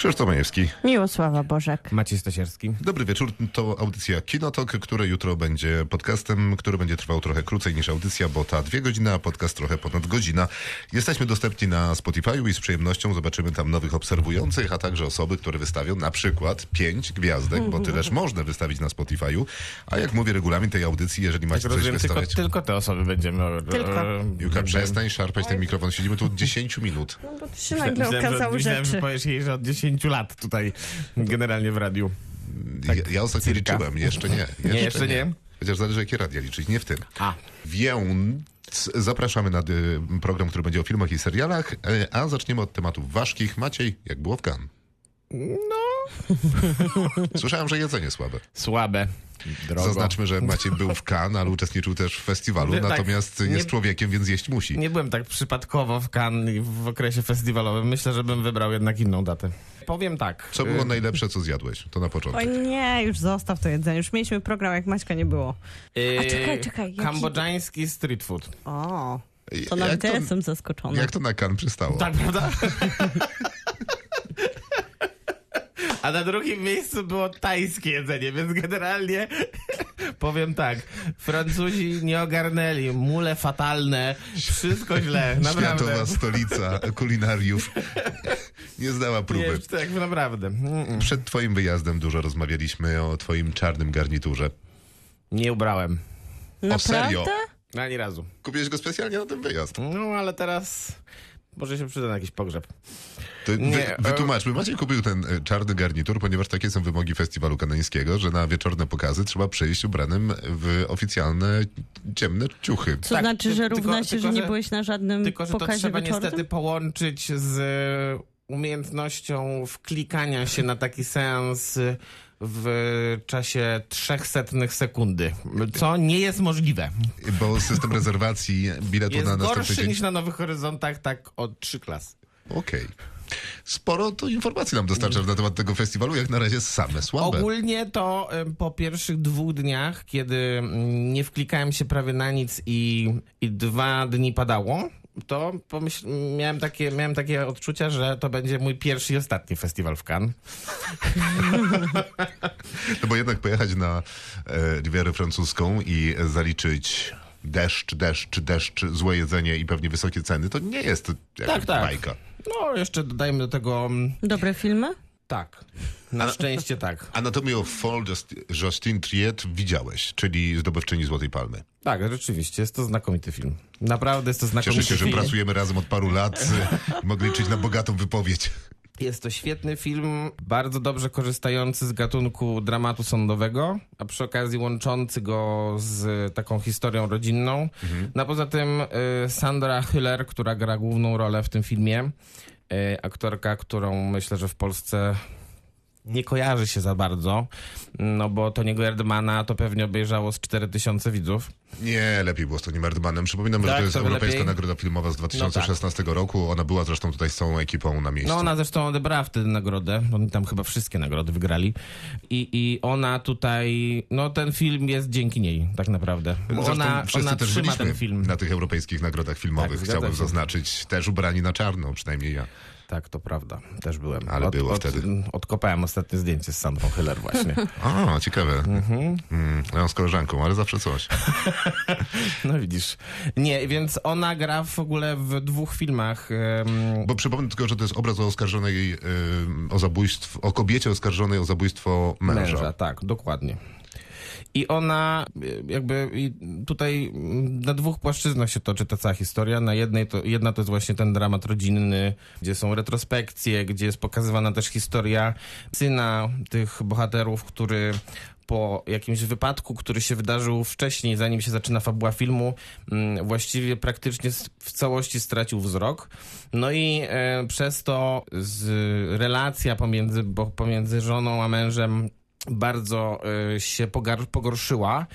Krzysztof Majewski. Miłosława Bożek. Maciej Stasierski. Dobry wieczór. To audycja Kinotok, które jutro będzie podcastem, który będzie trwał trochę krócej niż audycja, bo ta dwie godziny, a podcast trochę ponad godzina. Jesteśmy dostępni na Spotify'u i z przyjemnością zobaczymy tam nowych obserwujących, a także osoby, które wystawią na przykład pięć gwiazdek, bo tyleż można wystawić na Spotify'u. A jak mówi regulamin tej audycji, jeżeli macie Tak coś rozumiem, tylko, wystawiać... tylko te osoby będziemy... e, Tylko. Juka, przestań szarpać ten mikrofon. Siedzimy tu od 10 minut. No bo tu się nagle Myślałem, że- okazały myślałem, że rzeczy. powiesz jej, że od 10 lat tutaj generalnie w radiu. ja, ja ostatnio circa. liczyłem. Jeszcze nie. Jeszcze, Tak. jeszcze nie? Chociaż zależy, jakie radia liczyć. Nie w tym. A, Więc zapraszamy na program, który będzie o filmach i serialach, y, a zaczniemy od tematów ważkich. Maciej, jak było w Cannes? No. Słyszałem, że jedzenie słabe. słabe. Drogo. Zaznaczmy, że Maciej był w Cannes, ale uczestniczył też w festiwalu, Nie, tak, natomiast nie- jest człowiekiem, więc jeść musi. Nie byłem tak przypadkowo w Cannes i w okresie festiwalowym. Myślę, że bym wybrał jednak inną datę. Powiem tak. Co było najlepsze, co zjadłeś? To na Oj początek. nie, już zostaw to jedzenie. Już mieliśmy program, jak Maćka nie było. Yy, A czekaj, czekaj, jaki- Kambodżański street food. O, to nawet ja jestem zaskoczona. Jak to na Cannes przystało? Tak, prawda? A na drugim miejscu było tajskie jedzenie, więc generalnie powiem tak. Francuzi nie ogarnęli, mule fatalne, wszystko źle, naprawdę. Światowa stolica kulinariów nie zdała próby. Nie, tak, naprawdę. Mm-mm. Przed twoim wyjazdem dużo rozmawialiśmy o twoim czarnym garniturze. Nie ubrałem. serio? No, Ani razu. Kupiłeś go specjalnie na ten wyjazd. No, ale teraz może się przyda na jakiś pogrzeb. To wy, Nie, e- wytłumaczmy. Maciej kupił ten e, czarny garnitur, ponieważ takie są wymogi festiwalu kanańskiego, że na wieczorne pokazy trzeba przyjść ubranym w oficjalne ciemne ciuchy. Co Tak, znaczy, że tylko- równa się, tylko, że nie że- byłeś na żadnym Tylko, że to pokazie trzeba wieczornym? niestety połączyć z umiejętnością wklikania się na taki seans w czasie trzech setnych sekundy, co nie jest możliwe. Bo system rezerwacji biletu Jest na następny gorszy dzień... niż na Nowych Horyzontach tak o trzy klasy. Okej. Sporo to informacji nam dostarczasz na temat tego festiwalu, jak na razie same słabe. Ogólnie to po pierwszych dwóch dniach, kiedy mm, nie wklikałem się prawie na nic i, i dwa dni padało, to pomyśl, miałem, takie, miałem takie odczucia, że to będzie mój pierwszy i ostatni festiwal w Cannes. No bo jednak pojechać na e, Rivierę francuską i zaliczyć deszcz, deszcz, deszcz, złe jedzenie i pewnie wysokie ceny, to nie jest jakaś Tak, tak. bajka. No, jeszcze dodajmy do tego... mm, Dobre filmy? Tak. Na szczęście tak. Anatomy of Fall Just- Justine Triet widziałeś, czyli zdobywczyni Złotej Palmy. Tak, rzeczywiście, jest to znakomity film. Naprawdę jest to znakomity Cieszę się, że film. pracujemy razem od paru lat. y, Mogli liczyć na bogatą wypowiedź. Jest to świetny film, bardzo dobrze korzystający z gatunku dramatu sądowego, a przy okazji łączący go z taką historią rodzinną. No a poza tym y, Sandra Hüller, która gra główną rolę w tym filmie, aktorka, którą myślę, że w Polsce nie kojarzy się za bardzo, no bo Tony'ego Erdmana to pewnie obejrzało z 4000 widzów. Nie, lepiej było z Tony Erdmanem. Przypominam, że Tak, to jest to Europejska lepiej. Nagroda Filmowa z 2016 roku. Ona była zresztą tutaj z całą ekipą na miejscu. No ona zresztą odebrała wtedy nagrodę, bo oni tam chyba wszystkie nagrody wygrali. I, I ona tutaj, no ten film jest dzięki niej, tak naprawdę. Zresztą ona, ona też trzyma ten film. na tych europejskich nagrodach filmowych. Tak, Chciałbym zaznaczyć, też ubrani na czarno, przynajmniej ja. Tak, to prawda. Też byłem. Ale było wtedy. Odkopałem ostatnie zdjęcie z Sandrą Hiller właśnie. O, ciekawe. Mhm. Mm, ja z koleżanką, ale zawsze coś. No widzisz. Nie, więc ona gra w ogóle w dwóch filmach. Bo przypomnę tylko, że to jest obraz o oskarżonej, o zabójstwo, o kobiecie oskarżonej o zabójstwo męża. Męża, tak, dokładnie. I ona y, jakby tutaj mm, na dwóch płaszczyznach się toczy ta cała historia. Na jednej to, jedna to jest właśnie ten dramat rodzinny, gdzie są retrospekcje, gdzie jest pokazywana też historia syna tych bohaterów, który po jakimś wypadku, który się wydarzył wcześniej, zanim się zaczyna fabuła filmu, mm, właściwie praktycznie w całości stracił wzrok. No i e, przez to relacja pomiędzy, pomiędzy żoną a mężem bardzo e, się pogorszyła.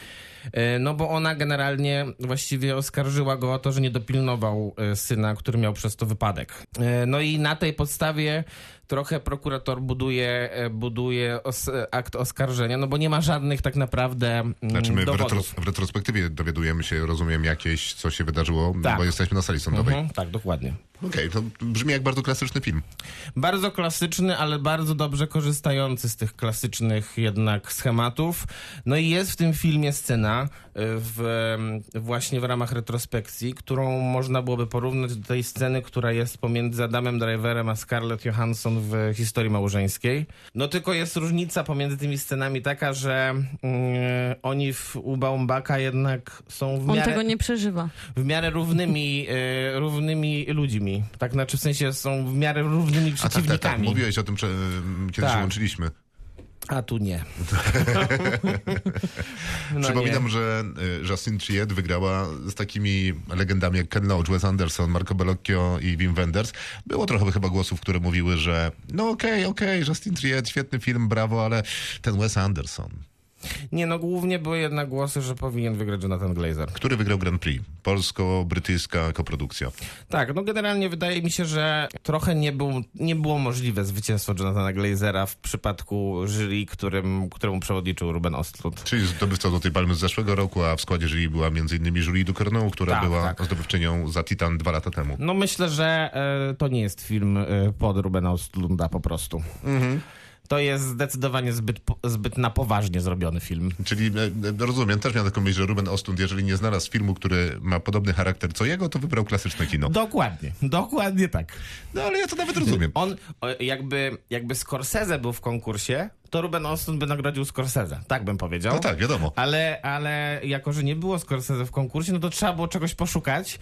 E, No bo ona generalnie właściwie oskarżyła go o to, że nie dopilnował e, syna, który miał przez to wypadek. No i na tej podstawie trochę prokurator buduje, e, buduje os, akt oskarżenia, no bo nie ma żadnych tak naprawdę mm, Znaczy my w, retros, w retrospektywie dowiadujemy się, rozumiem, jakieś, co się wydarzyło, Tak. bo jesteśmy na sali sądowej. Mhm, tak, dokładnie. Okej, to brzmi jak bardzo klasyczny film. Bardzo klasyczny, ale bardzo dobrze korzystający z tych klasycznych jednak schematów. No i jest w tym filmie scena w, właśnie w ramach retrospekcji, którą można byłoby porównać do tej sceny, która jest pomiędzy Adamem Driverem a Scarlett Johansson w historii małżeńskiej. No tylko jest różnica pomiędzy tymi scenami taka, że mm, oni w, u Baumbaka jednak są w On miarę tego nie przeżywa. w miarę równymi, e, równymi ludźmi. Tak, znaczy w sensie są w miarę równymi A tak, tak, tak. przeciwnikami. Mówiłeś o tym, że, kiedy Tak. się łączyliśmy. A tu nie. no Przypominam, nie. że y, Justine Triet wygrała z takimi legendami jak Ken Loach, Wes Anderson, Marco Bellocchio i Wim Wenders. Było trochę chyba głosów, które mówiły, że no okej, okej, Justine Triet, świetny film, brawo, ale ten Wes Anderson, Nie, no głównie były jednak głosy, że powinien wygrać Jonathan Glazer. który wygrał Grand Prix, polsko-brytyjska koprodukcja. Tak, no generalnie wydaje mi się, że trochę nie, był, nie było możliwe zwycięstwo Jonathana Glazera w przypadku jury, którym, któremu przewodniczył Ruben Ostlund. Czyli zdobywca Złotej Palmy z zeszłego roku, a w składzie jury była m.in. Julie Ducournau, która Tak, była tak. zdobywczynią za Titan dwa lata temu. No myślę, że e, to nie jest film e, pod Rubena Ostlunda po prostu. Mhm. To jest zdecydowanie zbyt, zbyt na poważnie zrobiony film. Czyli e, e, rozumiem, też miałem taką myśl, że Ruben Ostlund, jeżeli nie znalazł filmu, który ma podobny charakter co jego, to wybrał klasyczne kino. Dokładnie, dokładnie tak. No ale ja to nawet rozumiem. On, jakby, jakby Scorsese był w konkursie, to Ruben Ostlund by nagrodził Scorsese. Tak bym powiedział. No tak, wiadomo. Ale, ale jako, że nie było Scorsese w konkursie, no to trzeba było czegoś poszukać.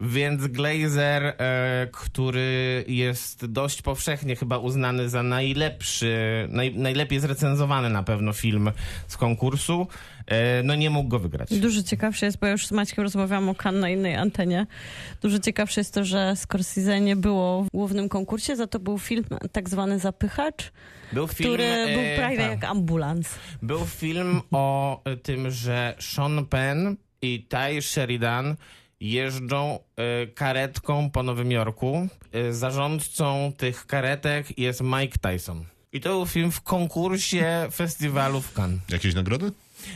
Więc Glazer, e, który jest dość powszechnie chyba uznany za najlepszy, naj, najlepiej zrecenzowany na pewno film z konkursu, e, no nie mógł go wygrać. Dużo ciekawsze jest, bo ja już z Maćkiem rozmawiałam o Cannes na innej antenie. Dużo ciekawsze jest to, że Scorsese nie było w głównym konkursie, za to był film tak zwany Zapychacz, Był film, który e, był prawie tak. jak ambulans. Był film o tym, że Sean Penn i Ty Sheridan jeżdżą y, karetką po Nowym Jorku. Y, zarządcą tych karetek jest Mike Tyson. I to był film w konkursie festiwalu w Cannes. Jakieś nagrody?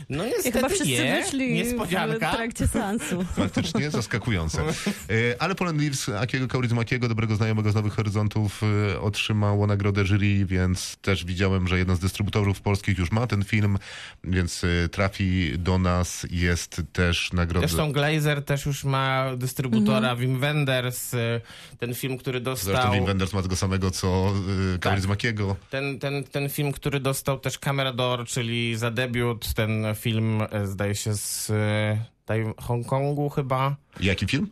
No I niestety chyba wszyscy nie. wyszli w Niespodzianka. trakcie seansu. Faktycznie zaskakujące. E, Ale Polen Leaves, Akiego Kaurismakiego, dobrego znajomego z Nowych Horyzontów, e, otrzymało nagrodę jury, więc też widziałem, że jeden z dystrybutorów polskich już ma ten film, więc e, trafi do nas. Jest też nagroda. Zresztą Glazer też już ma dystrybutora Wim Wenders. Ten film, który Zresztą dostał... Wim Wenders ma tego samego, co Kaurismakiego. Ten, ten, ten film, który dostał też Camera d'Or, czyli za debiut, ten film e, zdaje się z e, Hongkongu chyba. Jaki film?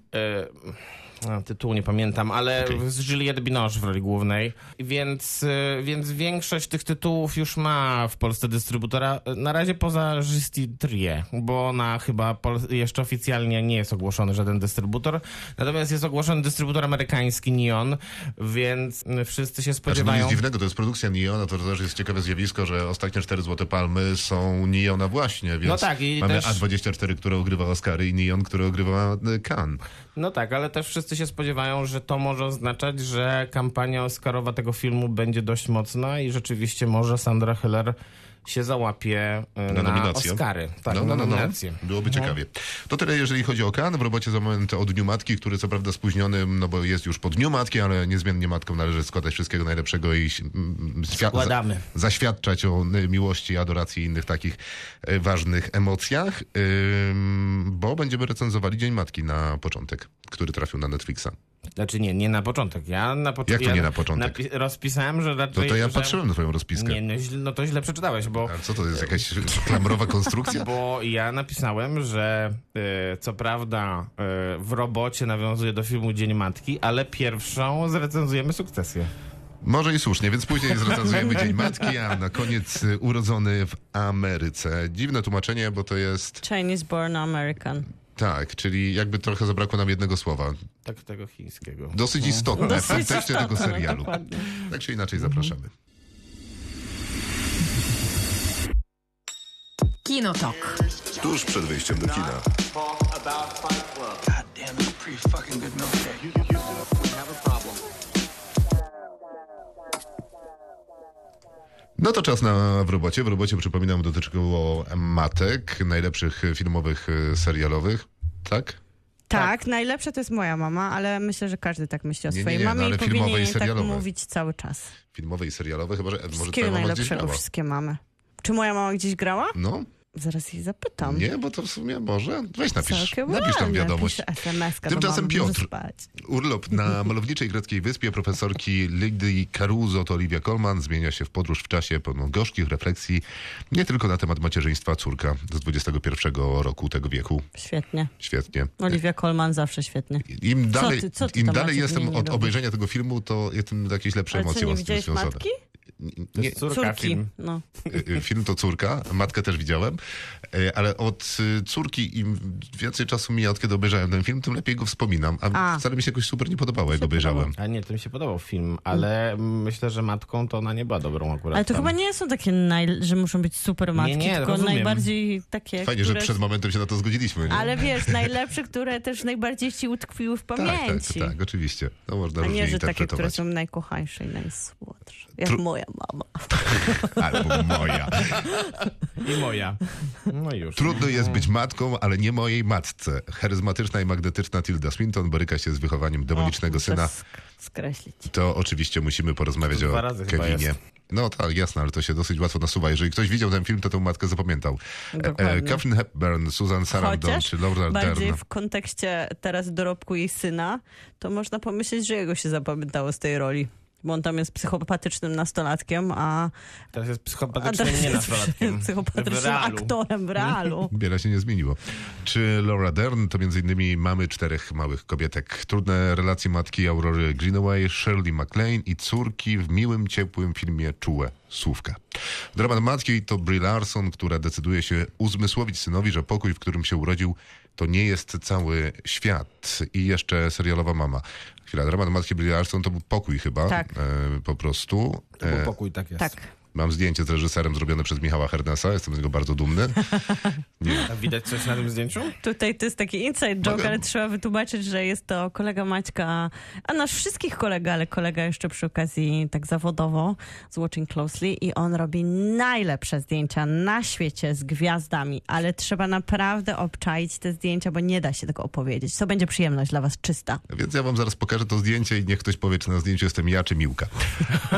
A, tytułu nie pamiętam, ale Okej. z Juliette Binoche w roli głównej. Więc, e, więc większość tych tytułów już ma w Polsce dystrybutora. Na razie poza Justi Trie, bo na chyba jeszcze oficjalnie nie jest ogłoszony żaden dystrybutor. Natomiast jest ogłoszony dystrybutor amerykański Neon, więc e, wszyscy się Znaczy, no spodziewają... nic dziwnego, to jest produkcja Neona, to też jest ciekawe zjawisko, że ostatnie cztery Złote Palmy są Neona właśnie, więc No tak, i mamy też- A24, które ogrywa Oscary i Neon, który ogrywa e, Cannes. No tak, ale też wszyscy się spodziewają, że to może oznaczać, że kampania Oscarowa tego filmu będzie dość mocna i rzeczywiście może Sandra Hiller się załapie e, Na na, nominację? Oscary. Tak, no, na no, no, no. nominację. Byłoby ciekawie. To tyle, jeżeli chodzi o Kan. W robocie za moment o Dniu Matki, który co prawda spóźniony, no bo jest już po Dniu Matki, ale niezmiennie matkom należy składać wszystkiego najlepszego i Składamy. Za, zaświadczać o miłości, adoracji i innych takich y, ważnych emocjach, bo będziemy recenzowali Dzień Matki na początek, który trafił na Netflixa. Znaczy nie, nie na początek. Ja na początek. Jak to nie na początek? Napi- rozpisałem, że No raczej... to ja że... patrzyłem na twoją rozpiskę. Nie, no, no to źle przeczytałeś, bo... A co to jest, jakaś klamrowa konstrukcja? Bo ja napisałem, że e, co prawda e, w robocie nawiązuje do filmu Dzień Matki, ale pierwszą zrecenzujemy sukcesję. Może i słusznie, więc później zrecenzujemy Dzień Matki, a na koniec y, urodzony w Ameryce. Dziwne tłumaczenie, bo to jest Chinese born American. Tak, czyli jakby trochę zabrakło nam jednego słowa. Tak tego chińskiego. Dosyć istotne w kontekście tego serialu. dokładnie. Tak czy inaczej zapraszamy. Kinotok. Tuż przed wyjściem do kina. No to czas na w robocie. W robocie, przypominam, dotyczyło matek, najlepszych filmowych, e, serialowych. Tak? Tak, najlepsze to jest moja mama, ale myślę, że każdy tak myśli o Nie, nie, swojej nie, no mamie ale i filmowe powinien i jej tak serialowe. mówić cały czas. Filmowe i serialowe, chyba że może twoja mama gdzieś grała. wszystkie mamy. Czy moja mama gdzieś grała? No, Zaraz jej zapytam. nie, bo to w sumie może. Weź napisz, Całkiem napisz tam wiadomość. SMS-ka Tymczasem Piotr. Urlop na malowniczej greckiej wyspie profesorki Lidy Caruso to Olivia Colman zmienia się w podróż w czasie pełną gorzkich refleksji nie tylko na temat macierzyństwa córka z 21 roku tego wieku. Świetnie. Świetnie. Olivia Colman zawsze świetnie. Im dalej, ty- co ty im dalej jestem od lubisz? obejrzenia tego filmu, to tym jakieś lepsze Ale co, emocje nie mam z tym związane. matki? To Nie, jest córka Córki. film. No. y, y, film to córka, matkę też widziałem, y, ale od córki im więcej czasu mija, od kiedy obejrzałem ten film, tym lepiej go wspominam. A, A. wcale mi się jakoś super nie podobało, jak obejrzałem. A nie, to mi się podobał film, ale myślę, że matką to ona nie była dobrą akurat. Ale to tam. chyba nie są takie, naj... że muszą być super matki, nie, tylko rozumiem. najbardziej takie, Fajnie, które... że przed momentem się na to zgodziliśmy. Nie? Ale wiesz, najlepsze, które też najbardziej ci utkwiły w tak, tak, pamięci. tak, oczywiście. To można A nie, że takie, które są najkochańsze i najsłodsze. Jak Tru- moja mama. Albo moja. I moja. No już. Trudno jest być matką, ale nie mojej matce. Charyzmatyczna i magnetyczna Tilda Swinton boryka się z wychowaniem demonicznego Muszę syna. sk- skreślić. To oczywiście musimy porozmawiać o dwa razy chyba Kevinie. No tak, jasne, ale to się dosyć łatwo nasuwa. Jeżeli ktoś widział ten film, to tę matkę zapamiętał. E, e. Catherine Hepburn, Susan Sarandon Chociaż czy Laura bardziej Dern. w kontekście teraz dorobku jej syna, to można pomyśleć, że jego się zapamiętało z tej roli. Bo on tam jest psychopatycznym nastolatkiem, a, Teraz jest psychopatycznym teraz nie jest nastolatkiem. W psychopatycznym realu. aktorem w realu. Wiele się nie zmieniło. Czy Laura Dern to między innymi mamy czterech małych kobietek. Trudne relacje matki Aurory Greenaway, Shirley MacLaine i córki w miłym, ciepłym filmie Czułe Słówka. Dramat matki to Brie Larson, która decyduje się uzmysłowić synowi, że pokój, w którym się urodził, to nie jest cały świat. I jeszcze serialowa mama. Chwila, dramat matki Brie Larson to był pokój chyba. Tak. E, po prostu. To był E, pokój, tak jest. Tak. Mam zdjęcie z reżyserem zrobione przez Michała Hernesa. Jestem z niego bardzo dumny. A widać coś na tym zdjęciu? Tutaj to jest taki inside joke, Mogę- ale trzeba wytłumaczyć, że jest to kolega Maćka, a nasz wszystkich kolega, ale kolega jeszcze przy okazji tak zawodowo z Watching Closely i on robi najlepsze zdjęcia na świecie z gwiazdami, ale trzeba naprawdę obczaić te zdjęcia, bo nie da się tego opowiedzieć. To będzie przyjemność dla was czysta. Więc ja wam zaraz pokażę to zdjęcie i niech ktoś powie, czy na zdjęciu jestem ja, czy Miłka.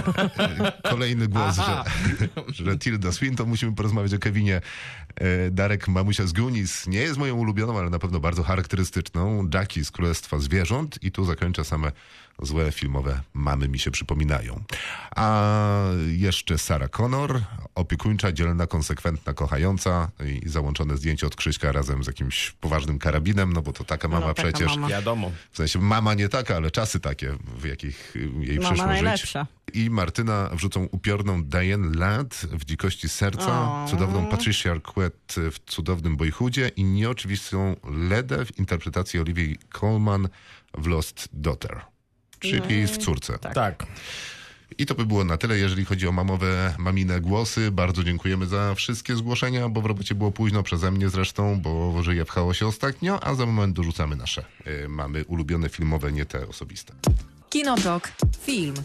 Kolejny głos, że, że Tilda Swinton, musimy porozmawiać o Kevinie. E, Darek Mamusia z Goonies nie jest moją ulubioną, ale na pewno bardzo charakterystyczną. Jackie z Królestwa Zwierząt i tu zakończę same złe filmowe mamy mi się przypominają. A jeszcze Sarah Connor, opiekuńcza, dzielna, konsekwentna, kochająca i załączone zdjęcie od Krzyśka razem z jakimś poważnym karabinem, no bo to taka mama No, taka przecież. mama. Wiadomo. W sensie mama nie taka, ale czasy takie, w jakich jej Mama przyszło żyć. najlepsza. I Martyna wrzucą upiorną Diane Ladd w Dzikości Serca, O. cudowną Patricia Arquette w cudownym Boyhoodzie i nieoczywistą Ledę w interpretacji Olivia Colman w Lost Daughter. Czyli w córce. Tak. I to by było na tyle, jeżeli chodzi o mamowe, mamine głosy. Bardzo dziękujemy za wszystkie zgłoszenia, bo w robocie było późno, przeze mnie zresztą, bo żyję w chaosie ostatnio, a za moment dorzucamy nasze y, mamy ulubione filmowe, nie te osobiste. Kinotok. Film.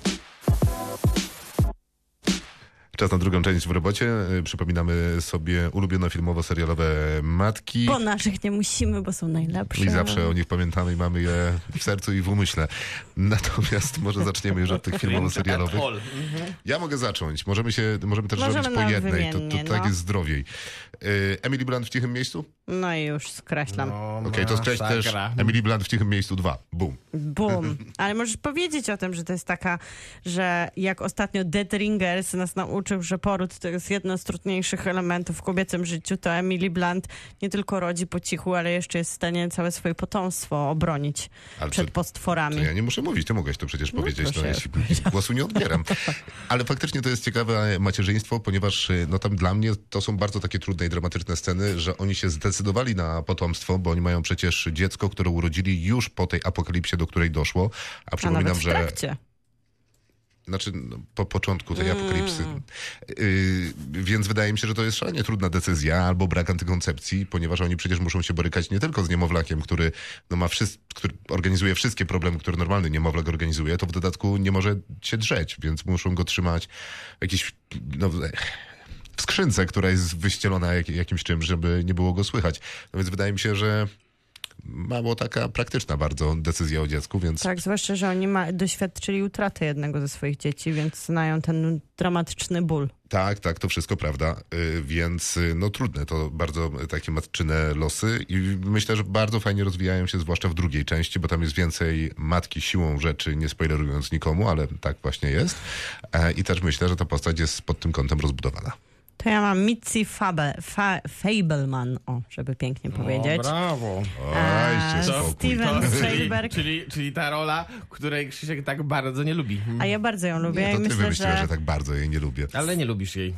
Czas na drugą część w robocie. Y, Przypominamy sobie ulubione filmowo-serialowe matki. Bo naszych nie musimy, bo są najlepsze. I zawsze o nich pamiętamy i mamy je w sercu i w umyśle. Natomiast może zaczniemy już od tych filmowo-serialowych. Ja mogę zacząć. Możemy, się, możemy też Możemy zrobić po jednej. To, to tak no. jest zdrowiej. Y, Emily Blunt w cichym miejscu? No i już skreślam. No, Okej, to skreś też masakra. Emily Blunt w cichym miejscu dwa. Bum. Bum. Ale możesz powiedzieć o tym, że to jest taka, że jak ostatnio Dead Ringers nas nauczył, że poród to jest jedno z trudniejszych elementów w kobiecym życiu, to Emily Blunt nie tylko rodzi po cichu, ale jeszcze jest w stanie całe swoje potomstwo obronić Ale przed to- potworami. To ja nie muszę mówić, ty mogłeś to przecież powiedzieć, no, jeśli głosu nie odbieram. Ale faktycznie to jest ciekawe macierzyństwo, ponieważ y, no tam dla mnie to są bardzo takie trudne i dramatyczne sceny, że oni się zdecydowali na potomstwo, bo oni mają przecież dziecko, które urodzili już po tej apokalipsie, do której doszło. A A przypominam, w że trakcie. Znaczy, no, po początku tej Mm. apokalipsy. Yy, więc wydaje mi się, że to jest szalenie trudna decyzja albo brak antykoncepcji, ponieważ oni przecież muszą się borykać nie tylko z niemowlakiem, który, no, ma wszys- który organizuje wszystkie problemy, które normalny niemowlak organizuje, to w dodatku nie może się drzeć, więc muszą go trzymać w jakiś, no, w skrzynce, która jest wyścielona jak, jakimś czymś, żeby nie było go słychać. No więc wydaje mi się, że mało taka praktyczna bardzo decyzja o dziecku, więc Tak, zwłaszcza, że oni ma, doświadczyli utraty jednego ze swoich dzieci, więc znają ten dramatyczny ból. Tak, tak, to wszystko prawda, y, więc y, no trudne to bardzo y, takie matczyne losy i myślę, że bardzo fajnie rozwijają się, zwłaszcza w drugiej części, bo tam jest więcej matki siłą rzeczy, nie spoilerując nikomu, ale tak właśnie jest. E, I też myślę, że ta postać jest pod tym kątem rozbudowana. To ja mam Mitzi Fabe, Fa, Fableman, o, żeby pięknie powiedzieć. O, brawo. Oj. Steven czyli, Spielberg. czyli, czyli ta rola, której Krzysiek tak bardzo nie lubi. A ja bardzo ją lubię Nie, to ty myślę, wymyśliłeś, że... że tak bardzo jej nie lubię. Ale nie lubisz jej.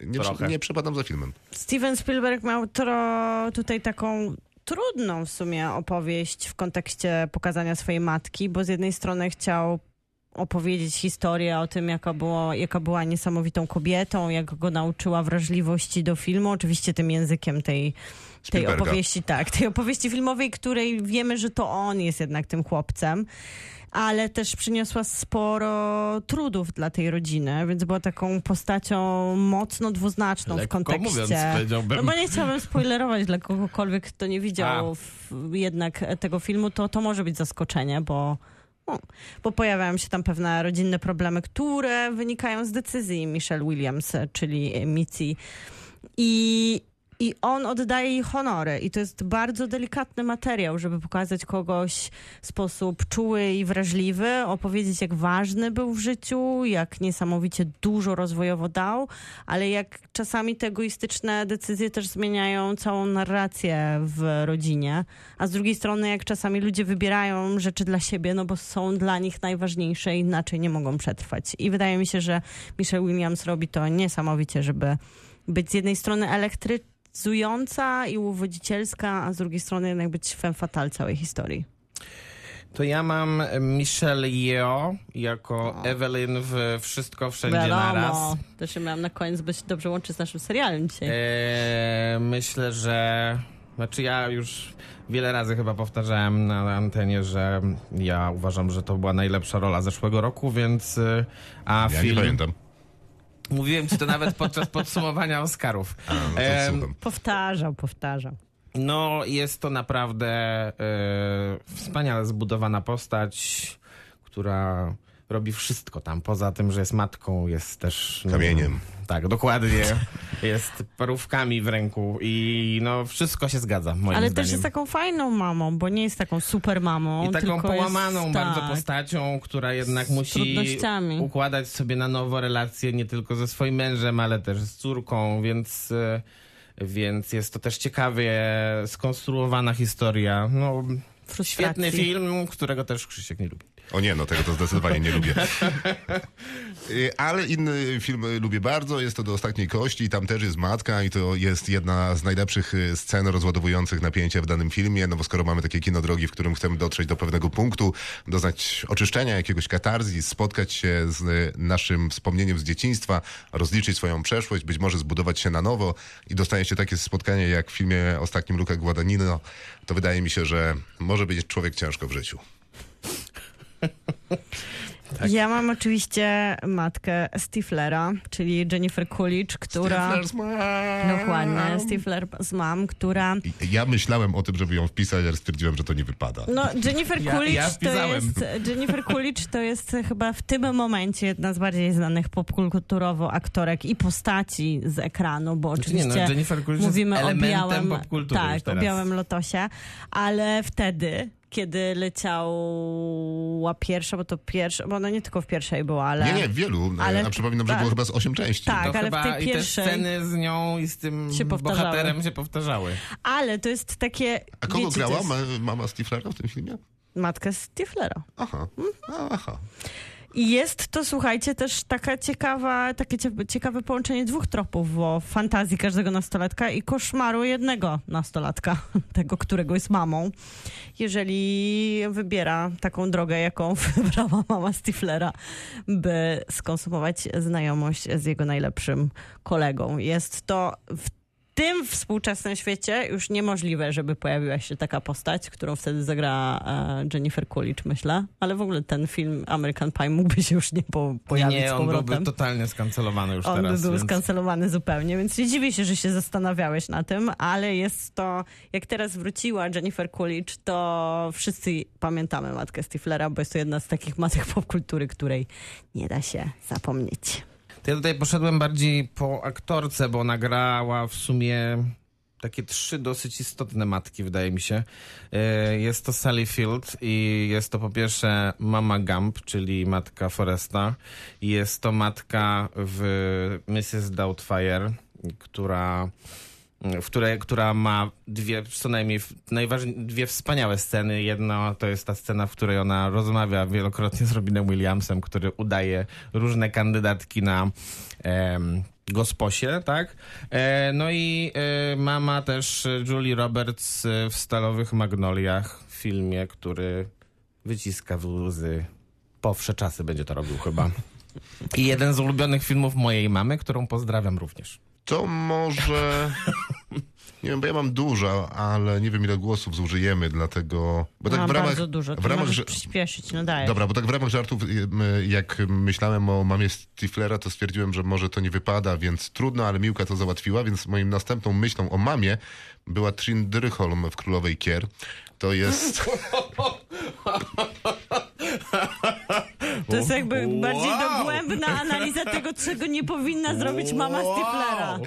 Nie, nie przepadam za filmem. Steven Spielberg miał tro, tutaj taką trudną w sumie opowieść w kontekście pokazania swojej matki, bo z jednej strony chciał opowiedzieć historię o tym, jaka, było, jaka była niesamowitą kobietą, jak go nauczyła wrażliwości do filmu, oczywiście tym językiem tej, tej opowieści, tak, tej opowieści filmowej, której wiemy, że to on jest jednak tym chłopcem. Ale też przyniosła sporo trudów dla tej rodziny, więc była taką postacią mocno dwuznaczną w Lekko kontekście. mówiąc. No bo nie chciałabym spoilerować dla kogokolwiek, kto nie widział w, jednak tego filmu, to to może być zaskoczenie, bo, bo pojawiają się tam pewne rodzinne problemy, które wynikają z decyzji Michelle Williams, czyli Mitzi. I, I on oddaje jej honory. I to jest bardzo delikatny materiał, żeby pokazać kogoś w sposób czuły i wrażliwy, opowiedzieć, jak ważny był w życiu, jak niesamowicie dużo rozwojowo dał, ale jak czasami te egoistyczne decyzje też zmieniają całą narrację w rodzinie. A z drugiej strony, jak czasami ludzie wybierają rzeczy dla siebie, no bo są dla nich najważniejsze, inaczej nie mogą przetrwać. I wydaje mi się, że Michelle Williams robi to niesamowicie, żeby być z jednej strony elektryzująca i uwodzicielska, a z drugiej strony jednak być femme fatale całej historii. To ja mam Michelle Yeoh jako Evelyn w Wszystko Wszędzie Naraz. Wiadomo, też się miałam na koniec, bo się dobrze łączy z naszym serialem dzisiaj. Eee, myślę, że. Znaczy, ja już wiele razy chyba powtarzałem na antenie, że ja uważam, że to była najlepsza rola zeszłego roku, więc. y, A Ja film. nie pamiętam. Mówiłem ci to nawet podczas podsumowania Oscarów. A, no słucham. Powtarzał, powtarzał. No, jest to naprawdę e, wspaniale zbudowana postać, która robi wszystko tam. Poza tym, że jest matką, jest też. No, Kamieniem. Tak, dokładnie. jest parówkami w ręku i no, wszystko się zgadza, moim Ale zdaniem. też jest taką fajną mamą, bo nie jest taką super mamą. I taką tylko połamaną jest, bardzo tak, postacią, która jednak musi trudnościami. układać sobie na nowo relacje nie tylko ze swoim mężem, ale też z córką, więc, e, więc jest to też ciekawie skonstruowana historia. No, frustracji. świetny film, którego też Krzysiek nie lubi. O nie, no tego to zdecydowanie nie lubię. Y, Ale inny film lubię bardzo, jest to Do Ostatniej Kości tam też jest matka i to jest jedna z najlepszych y, scen rozładowujących napięcie w danym filmie, no bo skoro mamy takie kino drogi, w którym chcemy dotrzeć do pewnego punktu, doznać oczyszczenia, jakiegoś katarzji, spotkać się z y, naszym wspomnieniem z dzieciństwa, rozliczyć swoją przeszłość, być może zbudować się na nowo i dostaje się takie spotkanie jak w filmie ostatnim Luca Guadagnino, to wydaje mi się, że może być człowiek ciężko w życiu. Tak. Ja mam oczywiście matkę Stiflera, czyli Jennifer Coolidge, która... Stifler's mom. Dokładnie, Stifler z mam, która... Ja myślałem o tym, żeby ją wpisać, ale stwierdziłem, że to nie wypada. No, Jennifer Ja- Coolidge ja to wpisałem. jest Jennifer Coolidge to jest chyba w tym momencie jedna z bardziej znanych popkulturowo aktorek i postaci z ekranu, bo Znaczy nie, oczywiście no, Jennifer Coolidge jest mówimy o elementem białym, popkultury już tak, o białym lotosie, ale wtedy kiedy leciała pierwsza, bo to pierwsza, bo ona nie tylko w pierwszej była, ale... Nie, nie, w wielu. Ale- a przypominam, że ale- było chyba z osiem części. Tak, to ale w tej i te pierwszej- sceny z nią i z tym Się bohaterem się powtarzały. Ale to jest takie... A kogo wiecie, grała jest ma, mama Stiflera w tym filmie? Matka Stiflera. Aha. A, Aha. Jest to, słuchajcie, też taka ciekawa, takie cie- ciekawe połączenie dwóch tropów, bo fantazji każdego nastolatka i koszmaru jednego nastolatka, tego, którego jest mamą. Jeżeli wybiera taką drogę, jaką wybrała mama Stiflera, by skonsumować znajomość z jego najlepszym kolegą. Jest to w tym współczesnym świecie już niemożliwe, żeby pojawiła się taka postać, którą wtedy zagrała e, Jennifer Coolidge, myślę. Ale w ogóle ten film American Pie mógłby się już nie po, pojawić nie, on byłby totalnie skancelowany już On teraz. by był więc... skancelowany zupełnie, więc nie dziwię się, że się zastanawiałeś na tym, ale jest to, jak teraz wróciła Jennifer Coolidge, to wszyscy pamiętamy matkę Stiflera, bo jest to jedna z takich matek popkultury, której nie da się zapomnieć. To ja tutaj poszedłem bardziej po aktorce, bo nagrała w sumie takie trzy dosyć istotne matki, wydaje mi się. E, Jest to Sally Field i jest to po pierwsze Mama Gump, czyli matka Foresta. Jest to matka w Mrs. Doubtfire, która w której, która ma dwie, co najmniej najważniejsze, dwie wspaniałe sceny. Jedna to jest ta scena, w której ona rozmawia wielokrotnie z Robinem Williamsem, który udaje różne kandydatki na em, gosposie, tak? E, no i e, mama też e, Julie Roberts e, w Stalowych Magnoliach, w filmie, który wyciska łzy. Po wsze czasy będzie to robił chyba. I jeden z ulubionych filmów mojej mamy, którą pozdrawiam również. To może... Nie wiem, bo ja mam dużo, ale nie wiem ile głosów zużyjemy, dlatego... Bo tak Mam w ramach, bardzo dużo, w ramach, że- przyspieszyć, no dajesz. Dobra, bo tak w ramach żartów, y, jak myślałem o mamie Stiflera, to stwierdziłem, że może to nie wypada, więc trudno, ale Miłka to załatwiła, więc moim następną myślą o mamie była Trin Dyrholm w Królowej Kier. To jest... To jest jakby Wow. bardziej dogłębna analiza tego, czego nie powinna zrobić mama Stiflera.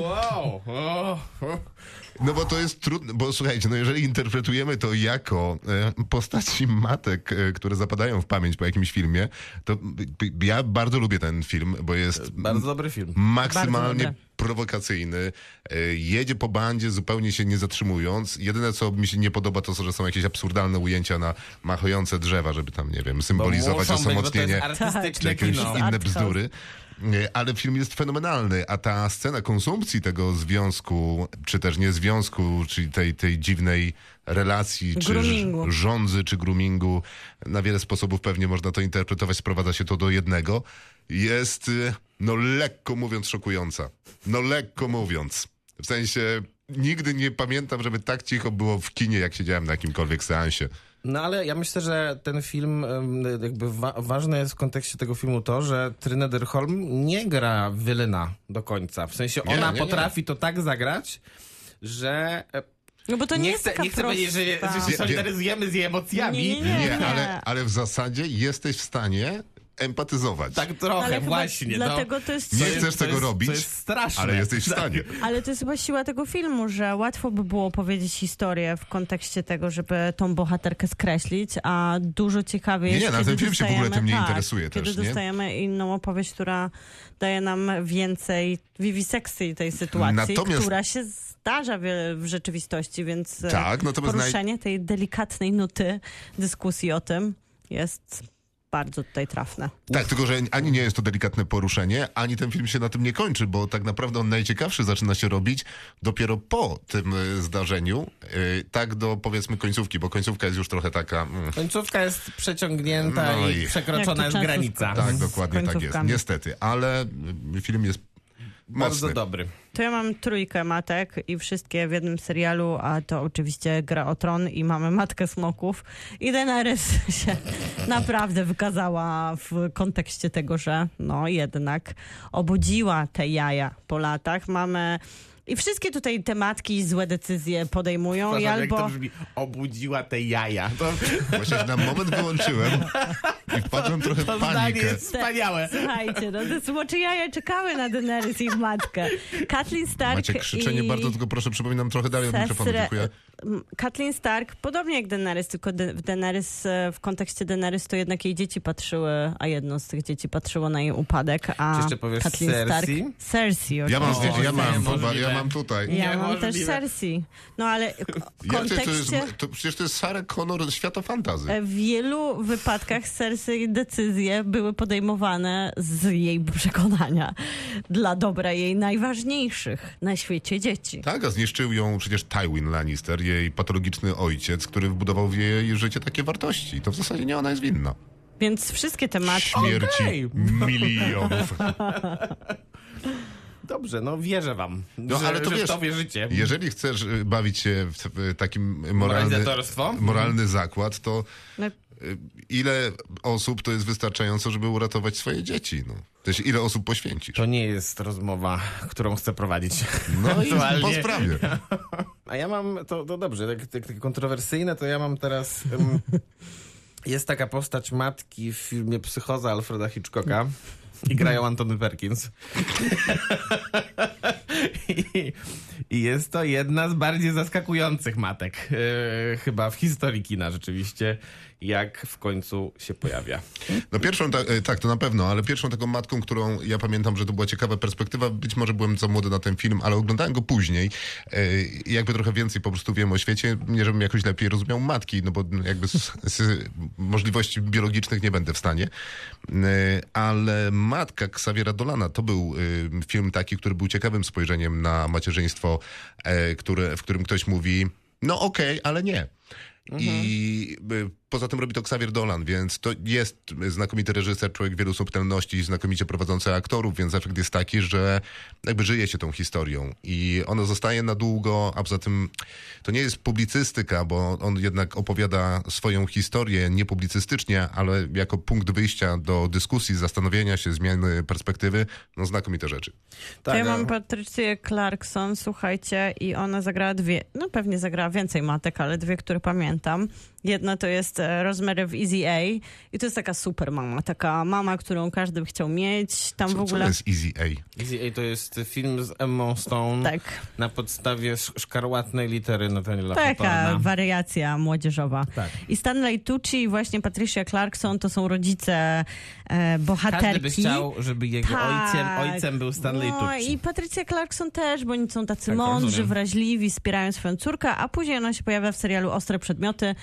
Wow! O. No bo to jest trudne, bo słuchajcie, no jeżeli interpretujemy to jako e, postaci matek, e, które zapadają w pamięć po jakimś filmie, to b- ja bardzo lubię ten film, bo jest Bardzo dobry film. maksymalnie prowokacyjny. E, jedzie po bandzie zupełnie się nie zatrzymując. Jedyne co mi się nie podoba to, że są jakieś absurdalne ujęcia na machające drzewa, żeby tam, nie wiem, Bo symbolizować osamotnienie czy jakieś kino. inne bzdury. Nie, Ale film jest fenomenalny, a ta scena konsumpcji tego związku, czy też nie związku, czyli tej, tej dziwnej relacji, czy Groomingu. żądzy, czy groomingu, na wiele sposobów pewnie można to interpretować, sprowadza się to do jednego, jest, y, no lekko mówiąc, szokująca. No lekko mówiąc. W sensie, nigdy nie pamiętam, żeby tak cicho było w kinie, jak siedziałem na jakimkolwiek seansie. No ale ja myślę, że ten film, jakby wa- ważne jest w kontekście tego filmu to, że Trine Derholm nie gra Wylyna do końca. W sensie Nie, ona nie, nie. potrafi to tak zagrać, że e, No bo to nie, nie, jest chcę, taka nie chcę powiedzieć, że, że się solidaryzujemy z jej emocjami. Nie, nie, Nie, ale, ale w zasadzie jesteś w stanie empatyzować. Tak trochę, Ale właśnie. dlatego no. to jest... Nie chcesz to tego jest- robić, To jest straszne. ale jesteś w stanie. Ale to jest chyba siła tego filmu, że łatwo by było powiedzieć historię w kontekście tego, żeby tą bohaterkę skreślić, a dużo ciekawiej Nie, jest, nie, na kiedy ten film się w ogóle tym nie tak, interesuje kiedy też, nie? dostajemy inną opowieść, która daje nam więcej wiwisekcji tej sytuacji, Natomiast- która się zdarza w, w rzeczywistości, więc e, Tak, poruszenie tej delikatnej nuty dyskusji o tym jest bardzo tutaj trafne. Tak, tylko że ani nie jest to delikatne poruszenie, ani ten film się na tym nie kończy, bo tak naprawdę on najciekawszy zaczyna się robić dopiero po tym y, zdarzeniu, y, tak do powiedzmy końcówki, bo końcówka jest już trochę taka... Mm, Końcówka jest przeciągnięta No i, i- przekroczona często granica. tak, dokładnie tak jest. Niestety, ale y, film jest Bardzo mocny. dobry. To ja mam trójkę matek i wszystkie w jednym serialu, a to oczywiście Gra o Tron i mamy Matkę Smoków. I Daenerys się naprawdę wykazała w kontekście tego, że no jednak obudziła te jaja po latach. Mamy... I wszystkie tutaj tematki złe decyzje podejmują i Przepraszam, jak to albo... brzmi, obudziła te jaja. To, Właśnie na moment wyłączyłem i wpadłem trochę to w panikę. jest wspaniałe. Słuchajcie, no to smocze jaja czekały na Daenerys i w matkę. Kathleen Stark Macie krzyczenie i... bardzo, tylko proszę przypominam trochę dalej od mikrofonu, dziękuję. Kathleen Stark, podobnie jak Daenerys, tylko Daenerys, e, w kontekście Daenerys to jednak jej dzieci patrzyły, a jedno z tych dzieci patrzyło na jej upadek, a Czy jeszcze powiesz Kathleen Stark... Cersei? Cersei, Ja mam, oczywiście. zdjęcie, ja mam, ja mam tutaj. Ja mam też. Cersei. No ale w Jak to, to kontekście... jest, to, przecież to jest Sarah Connor z świata fantazy. W wielu wypadkach Cersei decyzje były podejmowane z jej przekonania dla dobra jej najważniejszych na świecie dzieci. Tak, a zniszczył ją przecież Tywin Lannister, jej patologiczny ojciec, który wbudował w jej życie takie wartości. To w zasadzie nie ona jest winna. Więc wszystkie tematy... Śmierci Okej. milionów. Dobrze, no wierzę wam, No, że, ale to że wiesz, w to wierzycie. Jeżeli chcesz y, bawić się w takim moralny, moralny zakład, to No, y, ile osób to jest wystarczająco, żeby uratować swoje dzieci? No. To jest, ile osób poświęcisz? To nie jest rozmowa, którą chcę prowadzić. No i po sprawie. A ja mam, to, to dobrze, tak, tak, takie kontrowersyjne, to ja mam teraz... em, jest taka postać matki w filmie Psychoza Alfreda Hitchcocka i grają Antony Perkins. I, jest to jedna z bardziej zaskakujących matek e, chyba w historii kina rzeczywiście, jak w końcu się pojawia. No pierwszą, ta, e, tak, to na pewno, ale pierwszą taką matką, którą ja pamiętam, że to była ciekawa perspektywa, być może byłem za młody na ten film, ale oglądałem go później e, i jakby trochę więcej po prostu wiem o świecie, nie żebym jakoś lepiej rozumiał matki, no bo jakby z, z możliwości biologicznych nie będę w stanie, E, ale Matka Xaviera Dolana to był e, film taki, który był ciekawym spojrzeniem na macierzyństwo, e, które, w którym ktoś mówi, no okej, ale nie. I y, poza tym robi to Xavier Dolan, więc to jest znakomity reżyser, człowiek wielu subtelności, znakomicie prowadzący aktorów, więc efekt jest taki, że jakby żyje się tą historią i ono zostaje na długo, a poza tym to nie jest publicystyka, bo on jednak opowiada swoją historię niepublicystycznie, ale jako punkt wyjścia do dyskusji, zastanowienia się, zmiany perspektywy, no znakomite rzeczy. To ja a- mam Patrycję Clarkson, słuchajcie, i ona zagrała dwie, no pewnie zagrała więcej matek, ale dwie, które pamiętam. Jedna to jest e, Rosemary w Easy A i to jest taka super mama, taka mama, którą każdy by chciał mieć. Tam Co, w co to ogóle... jest Easy A? Easy A to jest film z Emmą Stone Tak, na podstawie sz- szkarłatnej litery Nathaniela taka Hawthorna. wariacja młodzieżowa. Tak. I Stanley Tucci i właśnie Patricia Clarkson to są rodzice e, bohaterki. Każdy by chciał, żeby jego Tak. ojcem, ojcem był Stanley no, Tucci. i Patrycja Clarkson też, bo oni są tacy Tak, mądrzy, rozumiem. wrażliwi, wspierają swoją córkę, a później ona się pojawia w serialu Ostre Przedmioty,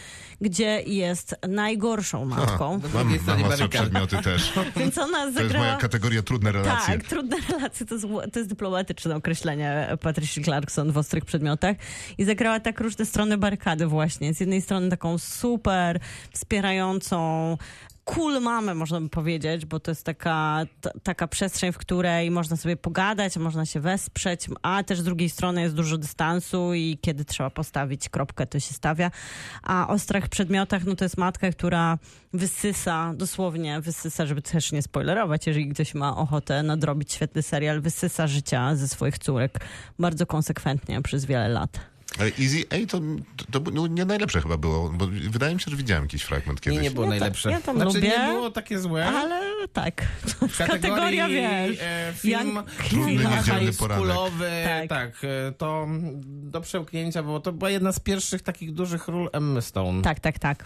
gdzie jest najgorszą matką. Mam, stronie mam ostre barykady. przedmioty też. Więc ona To jest zagrała... moja kategoria trudne relacje. Tak, trudne relacje to jest, to jest dyplomatyczne określenie Patricia Clarkson w ostrych przedmiotach. I zagrała tak różne strony barykady właśnie. Z jednej strony taką super wspierającą cool mamę, można by powiedzieć, bo to jest taka, t- taka przestrzeń, w której można sobie pogadać, można się wesprzeć, a też z drugiej strony jest dużo dystansu i kiedy trzeba postawić kropkę, to się stawia. A o ostrych przedmiotach, no to jest matka, która wysysa, dosłownie wysysa, żeby też nie spoilerować, jeżeli ktoś ma ochotę nadrobić świetny serial, wysysa życia ze swoich córek bardzo konsekwentnie przez wiele lat. Ale Easy A to, to, to no, nie najlepsze chyba było, bo wydaje mi się, że widziałem jakiś fragment Nie, kiedyś. nie było Ja ta- najlepsze. ja tam znaczy, lubię, nie było takie złe. Ale tak, kategoria wiesz. e, film Young- Trudny niedzielny poranek. Tak. tak. e, to do przełknięcia, bo to była jedna z pierwszych takich dużych ról Emmy Stone. Tak, tak, tak.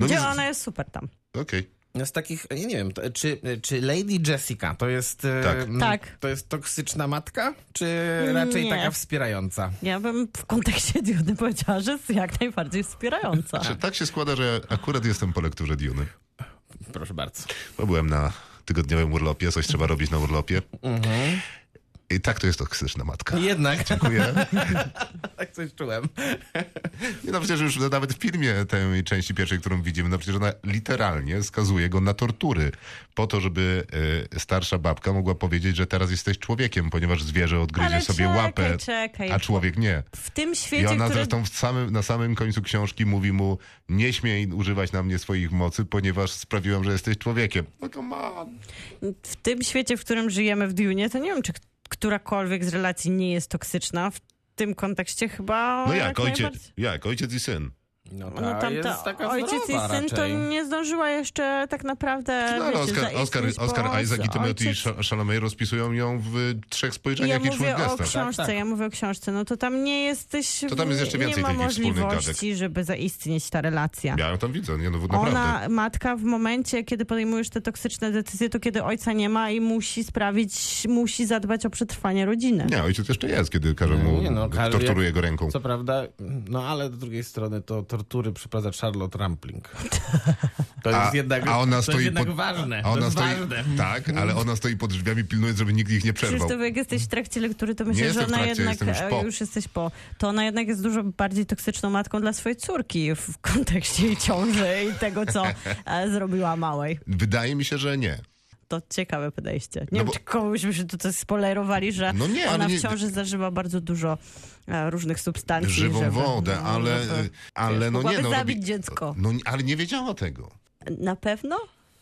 No Gdzie ona jest super tam. Okej. Z takich, ja nie wiem, to, czy, czy Lady Jessica to jest, e, Tak. m, Tak. to jest toksyczna matka, czy raczej Nie. taka wspierająca? Ja bym w kontekście Duny powiedziała, że jest jak najbardziej wspierająca. Czy tak się składa, że akurat jestem po lekturze Duny. Proszę bardzo. Bo byłem na tygodniowym urlopie, coś trzeba robić na urlopie. Mhm. I tak to jest toksyczna matka. Jednak, Dziękuję. tak coś czułem. No przecież już nawet w filmie tej części pierwszej, którą widzimy, no przecież ona literalnie skazuje go na tortury. Po to, żeby y, starsza babka mogła powiedzieć, że teraz jesteś człowiekiem, ponieważ zwierzę odgryzie Ale sobie czekaj, łapę, czekaj. a człowiek nie. W tym I świecie, ona który... zresztą w samym, na samym końcu książki mówi mu, nie śmiej używać na mnie swoich mocy, ponieważ sprawiłam, że jesteś człowiekiem. No come on. w tym świecie, w którym żyjemy w Dune, to nie wiem, czy którakolwiek z relacji nie jest toksyczna. W tym kontekście chyba... No jak, ojciec, najbardziej. jak, ojciec i syn. No, ta No tam jest to taka ojciec i syn to raczej. nie zdążyła jeszcze tak naprawdę No, ale zaistnieć, bo Oscar Isaac i Timothy ojciec- Chalamet rozpisują ją w trzech Ja spojrzeniach i mówię człych o gestach. książce, Tak, tak. ja mówię o książce. No to tam nie jesteś... To tam jest jeszcze więcej Nie ma możliwości, żeby zaistnieć ta relacja. Ja ją tam widzę, nie no naprawdę. Ona, matka, w momencie, kiedy podejmujesz te toksyczne decyzje, to kiedy ojca nie ma i musi sprawić, musi zadbać o przetrwanie rodziny. Nie, ojciec jeszcze jest, kiedy każe mu, Nie no, torturuje jak- go ręką. Co prawda, no ale z drugiej strony to tortury przeprowadza Charlotte Rampling. To jest A- jednak, a ona to stoi jest jednak pod- ważne. A to ona jest stoi, ważne. tak, ale ona stoi pod drzwiami, pilnując, żeby nikt ich nie przerwał. Krzysztof, jak jesteś w trakcie lektury, to myślę, że ona trakcie, jednak, już po. już jesteś po, to ona jednak jest dużo bardziej toksyczną matką dla swojej córki w kontekście jej ciąży i tego, co e, zrobiła małej. Wydaje mi się, że nie. To ciekawe podejście. Nie No wiem, bo- czy komuś się tutaj spoilerowali, że No nie, ona nie- w ciąży zażywa bardzo dużo e, różnych substancji. Żywą żeby, wodę, no, ale, żeby- ale wiesz, no nie no. zabić robi- dziecko. No, ale nie wiedziała tego. Na pewno?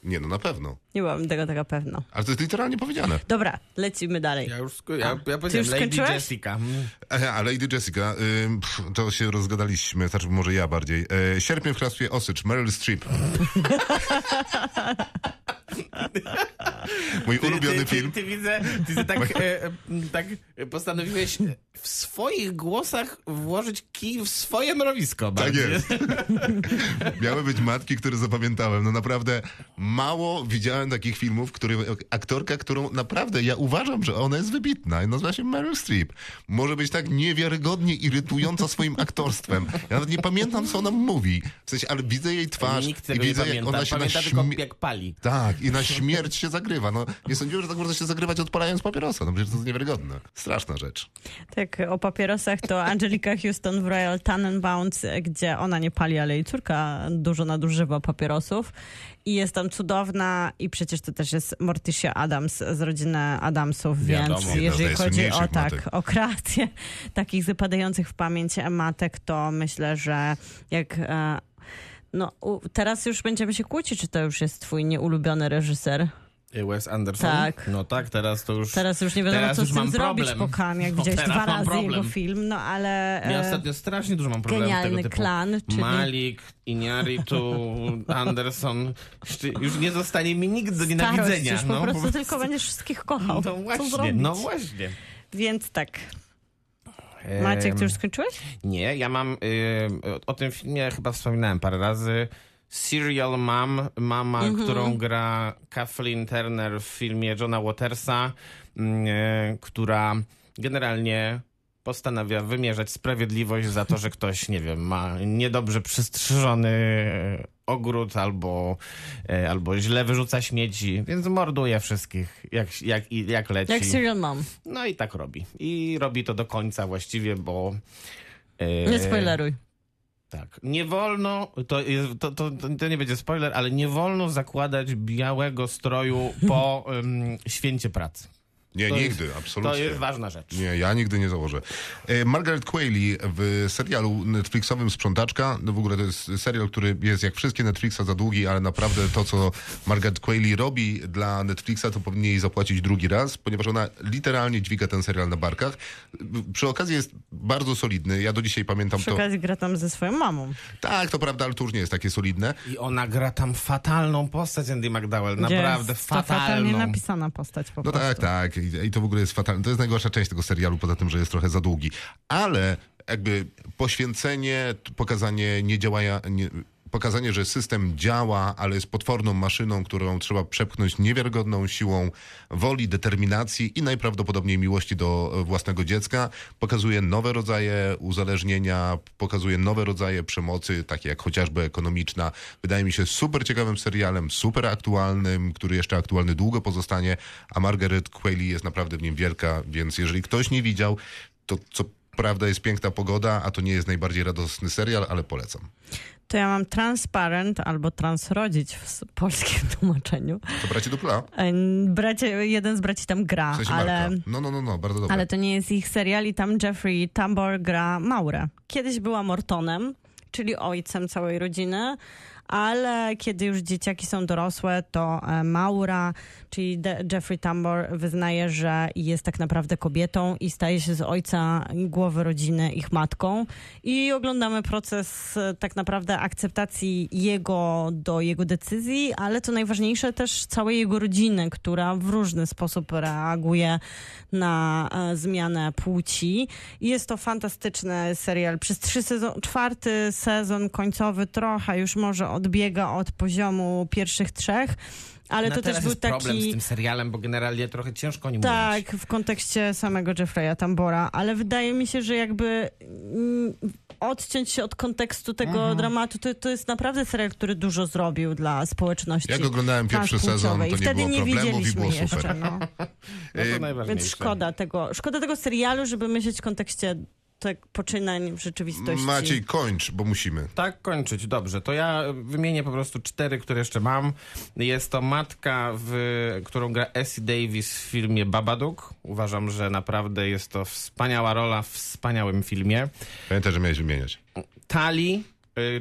Nie no, na pewno. Nie byłam tego taka pewna. Ale to jest literalnie powiedziane. Dobra, lecimy dalej. Ja już sko- ja, ja już powiedziałem Lady skończyłeś? Jessica. Mm. E, A Lady Jessica, pff, to się rozgadaliśmy, znaczy może ja bardziej. E, Sierpień w hrabstwie Osycz, Meryl Streep. Mój ulubiony ty, film. Ty, ty widzę, ty widzę tak, e, e, tak postanowiłeś w swoich głosach włożyć kij w swoje mrowisko. Tak bardziej. jest. Miały być matki, które zapamiętałem. No naprawdę mało widziałem takich filmów, który aktorka, którą naprawdę ja uważam, że ona jest wybitna. I nazywa się Meryl Streep. Może być tak niewiarygodnie irytująca swoim aktorstwem. Ja nawet nie pamiętam, co ona mówi. W sensie, ale widzę jej twarz Nikt i widzę, jak ona się na Pamięta tylko śmie- jak pali. Tak, i na śmierć się zagrywa. No, nie sądziłem, że tak można się zagrywać odpalając papierosa. No przecież to jest niewiarygodne. Straszna rzecz. Tak, o papierosach to Angelika Houston w Royal Tenenbaums, gdzie ona nie pali, ale jej córka dużo nadużywa papierosów. I jest tam cudowna i przecież to też jest Morticia Adams z rodziny Adamsów, Wiadomo. więc jeżeli chodzi o tak, matek. o kreację takich zapadających w pamięć matek, to myślę, że jak... E, no, teraz już będziemy się kłócić, czy to już jest twój nieulubiony reżyser. Wes Anderson? Tak. No tak, teraz to już... Teraz już nie wiadomo, co z tym zrobić problem. po Cannes, jak No, widziałeś dwa razy problem. jego film, no ale... Ja e, ostatnio strasznie dużo mam problemów tego typu. klan, czyli- Malik, Iñárritu, Anderson. Już nie zostanie mi nikt do Starość, nienawidzenia. po no, prostu tylko będziesz wszystkich kochał. No właśnie, no właśnie. Więc tak. Maciek, ty już skończyłeś? Nie, ja mam. y, o tym filmie chyba wspominałem parę razy. Serial Mom, mama, Mhm. którą gra Kathleen Turner w filmie Johna Watersa, mm, y, która generalnie postanawia wymierzać sprawiedliwość za to, że ktoś, nie wiem, ma niedobrze przystrzyżony e, ogród albo, e, albo źle wyrzuca śmieci, więc morduje wszystkich, jak, jak, jak leci. Jak Serial Mom. No i tak robi. I robi to do końca właściwie, bo... e, Nie spoileruj. Tak. Nie wolno, to, jest, to, to, to nie będzie spoiler, ale nie wolno zakładać białego stroju po em, święcie pracy. Nie, To nigdy, jest, absolutnie. To jest ważna rzecz. Nie, ja nigdy nie założę. E, Margaret Qualley w serialu Netflixowym Sprzątaczka, no w ogóle to jest serial, który jest jak wszystkie Netflixa za długi, ale naprawdę to, co Margaret Qualley robi dla Netflixa, to powinien jej zapłacić drugi raz, ponieważ ona literalnie dźwiga ten serial na barkach. Przy okazji jest bardzo solidny. Ja do dzisiaj pamiętam Przy to. okazji gra tam ze swoją mamą. Tak, to prawda, ale to już nie jest takie solidne. I ona gra tam fatalną postać Andy McDowell. Naprawdę jest to fatalnie fatalną. napisana postać po No prostu. tak, tak. I, I to w ogóle jest fatalne. To jest najgorsza część tego serialu, poza tym, że jest trochę za długi. Ale jakby poświęcenie, pokazanie nie działania, nie, pokazanie, że system działa, ale jest potworną maszyną, którą trzeba przepchnąć niewiarygodną siłą woli, determinacji i najprawdopodobniej miłości do własnego dziecka. Pokazuje nowe rodzaje uzależnienia, pokazuje nowe rodzaje przemocy, takie jak chociażby ekonomiczna. Wydaje mi się super ciekawym serialem, super aktualnym, który jeszcze aktualny długo pozostanie, a Margaret Qualley jest naprawdę w nim wielka, więc jeżeli ktoś nie widział, to co prawda jest piękna pogoda, a to nie jest najbardziej radosny serial, ale polecam. To ja mam Transparent albo Transrodzić w polskim tłumaczeniu. To braci Dupla? E, Bracie, jeden z braci tam gra, W sensie ale... Marka. No, no, no, no, bardzo dobre. Ale to nie jest ich serial i tam Jeffrey Tambor gra Maurę. Kiedyś była Mortonem, czyli ojcem całej rodziny, ale kiedy już dzieciaki są dorosłe, to e, Maura, czyli Jeffrey Tambor wyznaje, że jest tak naprawdę kobietą i staje się z ojca głowy rodziny ich matką i oglądamy proces e, tak naprawdę akceptacji jego do jego decyzji, ale co najważniejsze też całej jego rodziny, która w różny sposób reaguje na e, zmianę płci. I jest to fantastyczny serial. Przez trzy sezon, czwarty sezon końcowy trochę już może odbiega od poziomu pierwszych trzech, ale No to teraz też był jest problem z taki... tym serialem, bo generalnie trochę ciężko nim Tak, mówić. w kontekście samego Jeffrey'a Tambora, ale wydaje mi się, że jakby mm, odciąć się od kontekstu tego Mhm. dramatu, to, to jest naprawdę serial, który dużo zrobił dla społeczności. Jak oglądałem pierwszy sezon, to I nie wtedy było nie problemów i widzieliśmy było jeszcze. super. No. No to najważniejsze. Więc szkoda tego, szkoda tego serialu, żeby myśleć w kontekście tak poczynań w rzeczywistości. Maciej, kończ, bo musimy. Tak, kończyć. Dobrze, to ja wymienię po prostu cztery, które jeszcze mam. Jest to matka, w, którą gra Essie Davis w filmie Babadook. Uważam, że naprawdę jest to wspaniała rola w wspaniałym filmie. Pamiętaj, że miałeś wymieniać. Tali,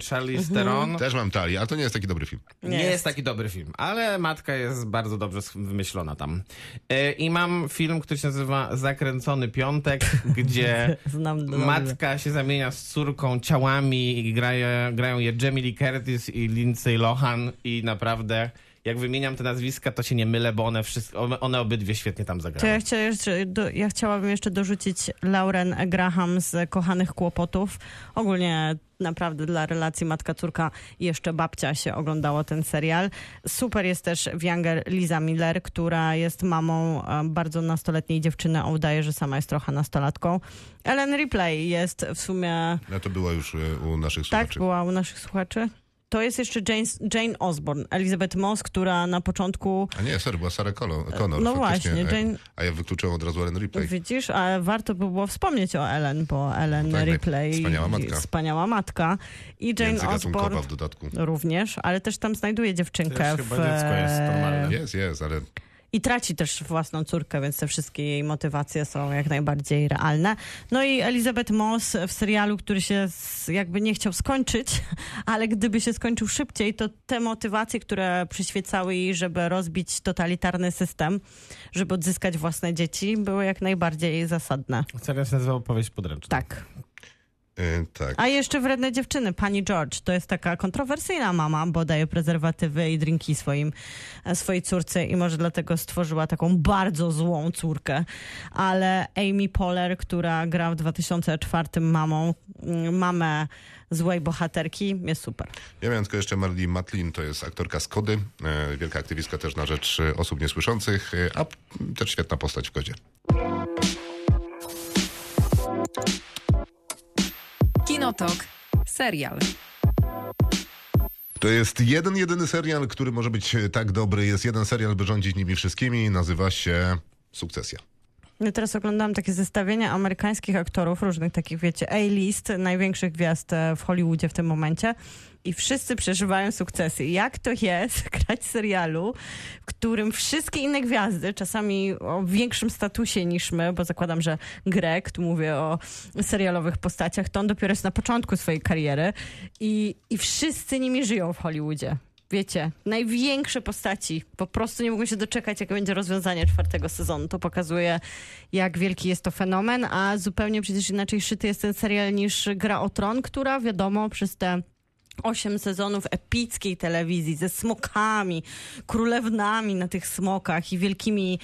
Charlie Theron. Też mam talię, ale to nie jest taki dobry film. Nie, Nie jest. jest. taki dobry film, ale matka jest bardzo dobrze wymyślona tam. Y, I mam film, który się nazywa Zakręcony Piątek, gdzie Znam dobrze. matka się zamienia z córką ciałami i graje, grają je Jamie Lee Curtis i Lindsay Lohan i naprawdę jak wymieniam te nazwiska, to się nie mylę, bo one, wszystko, one- obydwie świetnie tam To zagrały. ja, chcia, jeszcze, do, ja chciałabym jeszcze dorzucić Lauren Graham z Kochanych Kłopotów. Ogólnie naprawdę dla relacji matka-córka i jeszcze babcia się oglądało ten serial. Super jest też w Younger Liza Miller, która jest mamą e, bardzo nastoletniej dziewczyny, a udaje, że sama jest trochę nastolatką. Ellen Ripley jest w sumie... No to było już y, u naszych Tak, słuchaczy. była u naszych słuchaczy. To jest jeszcze Jane, Jane Osborne, Elizabeth Moss, która na początku A nie, sorry, była Sarah Connor. Connor No faktycznie. właśnie, A- Jane- A ja wykluczyłem od razu Ellen Ripley. Widzisz, a warto by było wspomnieć o Ellen, bo Ellen No tak, Ripley wspaniała matka. wspaniała matka i Jane Osborne w dodatku. również, ale też tam znajduje dziewczynkę Też w, chyba dziecko jest normalne. Jest, jest, ale i traci też własną córkę, więc te wszystkie jej motywacje są jak najbardziej realne. No i Elizabeth Moss w serialu, który się jakby nie chciał skończyć, ale gdyby się skończył szybciej, to te motywacje, które przyświecały jej, żeby rozbić totalitarny system, żeby odzyskać własne dzieci, były jak najbardziej zasadne. Serial się nazywał Powieść podręczna. Tak. Y, tak. A jeszcze wredne dziewczyny, pani George, to jest taka kontrowersyjna mama, bo daje prezerwatywy i drinki swoim, e, swojej córce i może dlatego stworzyła taką bardzo złą córkę. Ale Amy Poehler, która gra w 2004 mamą, mm, mamę złej bohaterki, jest super. Ja miałem tylko jeszcze Marley Matlin, to jest aktorka z Kody, e, wielka aktywistka też na rzecz e, osób niesłyszących, e, a też świetna postać w Kodzie. Kinotok. Serial. To jest jeden, jedyny serial, który może być e, tak dobry. Jest jeden serial, by rządzić nimi wszystkimi. Nazywa się Sukcesja. Ja teraz oglądałam takie zestawienia amerykańskich aktorów, różnych takich, wiecie, A-list, największych gwiazd e, w Hollywoodzie w tym momencie. I wszyscy przeżywają sukcesy. Jak to jest grać serialu, w którym wszystkie inne gwiazdy, czasami o większym statusie niż my, bo zakładam, że Greg, tu mówię o serialowych postaciach, to on dopiero jest na początku swojej kariery i, i wszyscy nimi żyją w Hollywoodzie. Wiecie, największe postaci. Po prostu nie mogą się doczekać, jakie będzie rozwiązanie czwartego sezonu. To pokazuje, jak wielki jest to fenomen, a zupełnie przecież inaczej szyty jest ten serial niż Gra o Tron, która wiadomo przez te osiem sezonów epickiej telewizji ze smokami, królewnami na tych smokach i wielkimi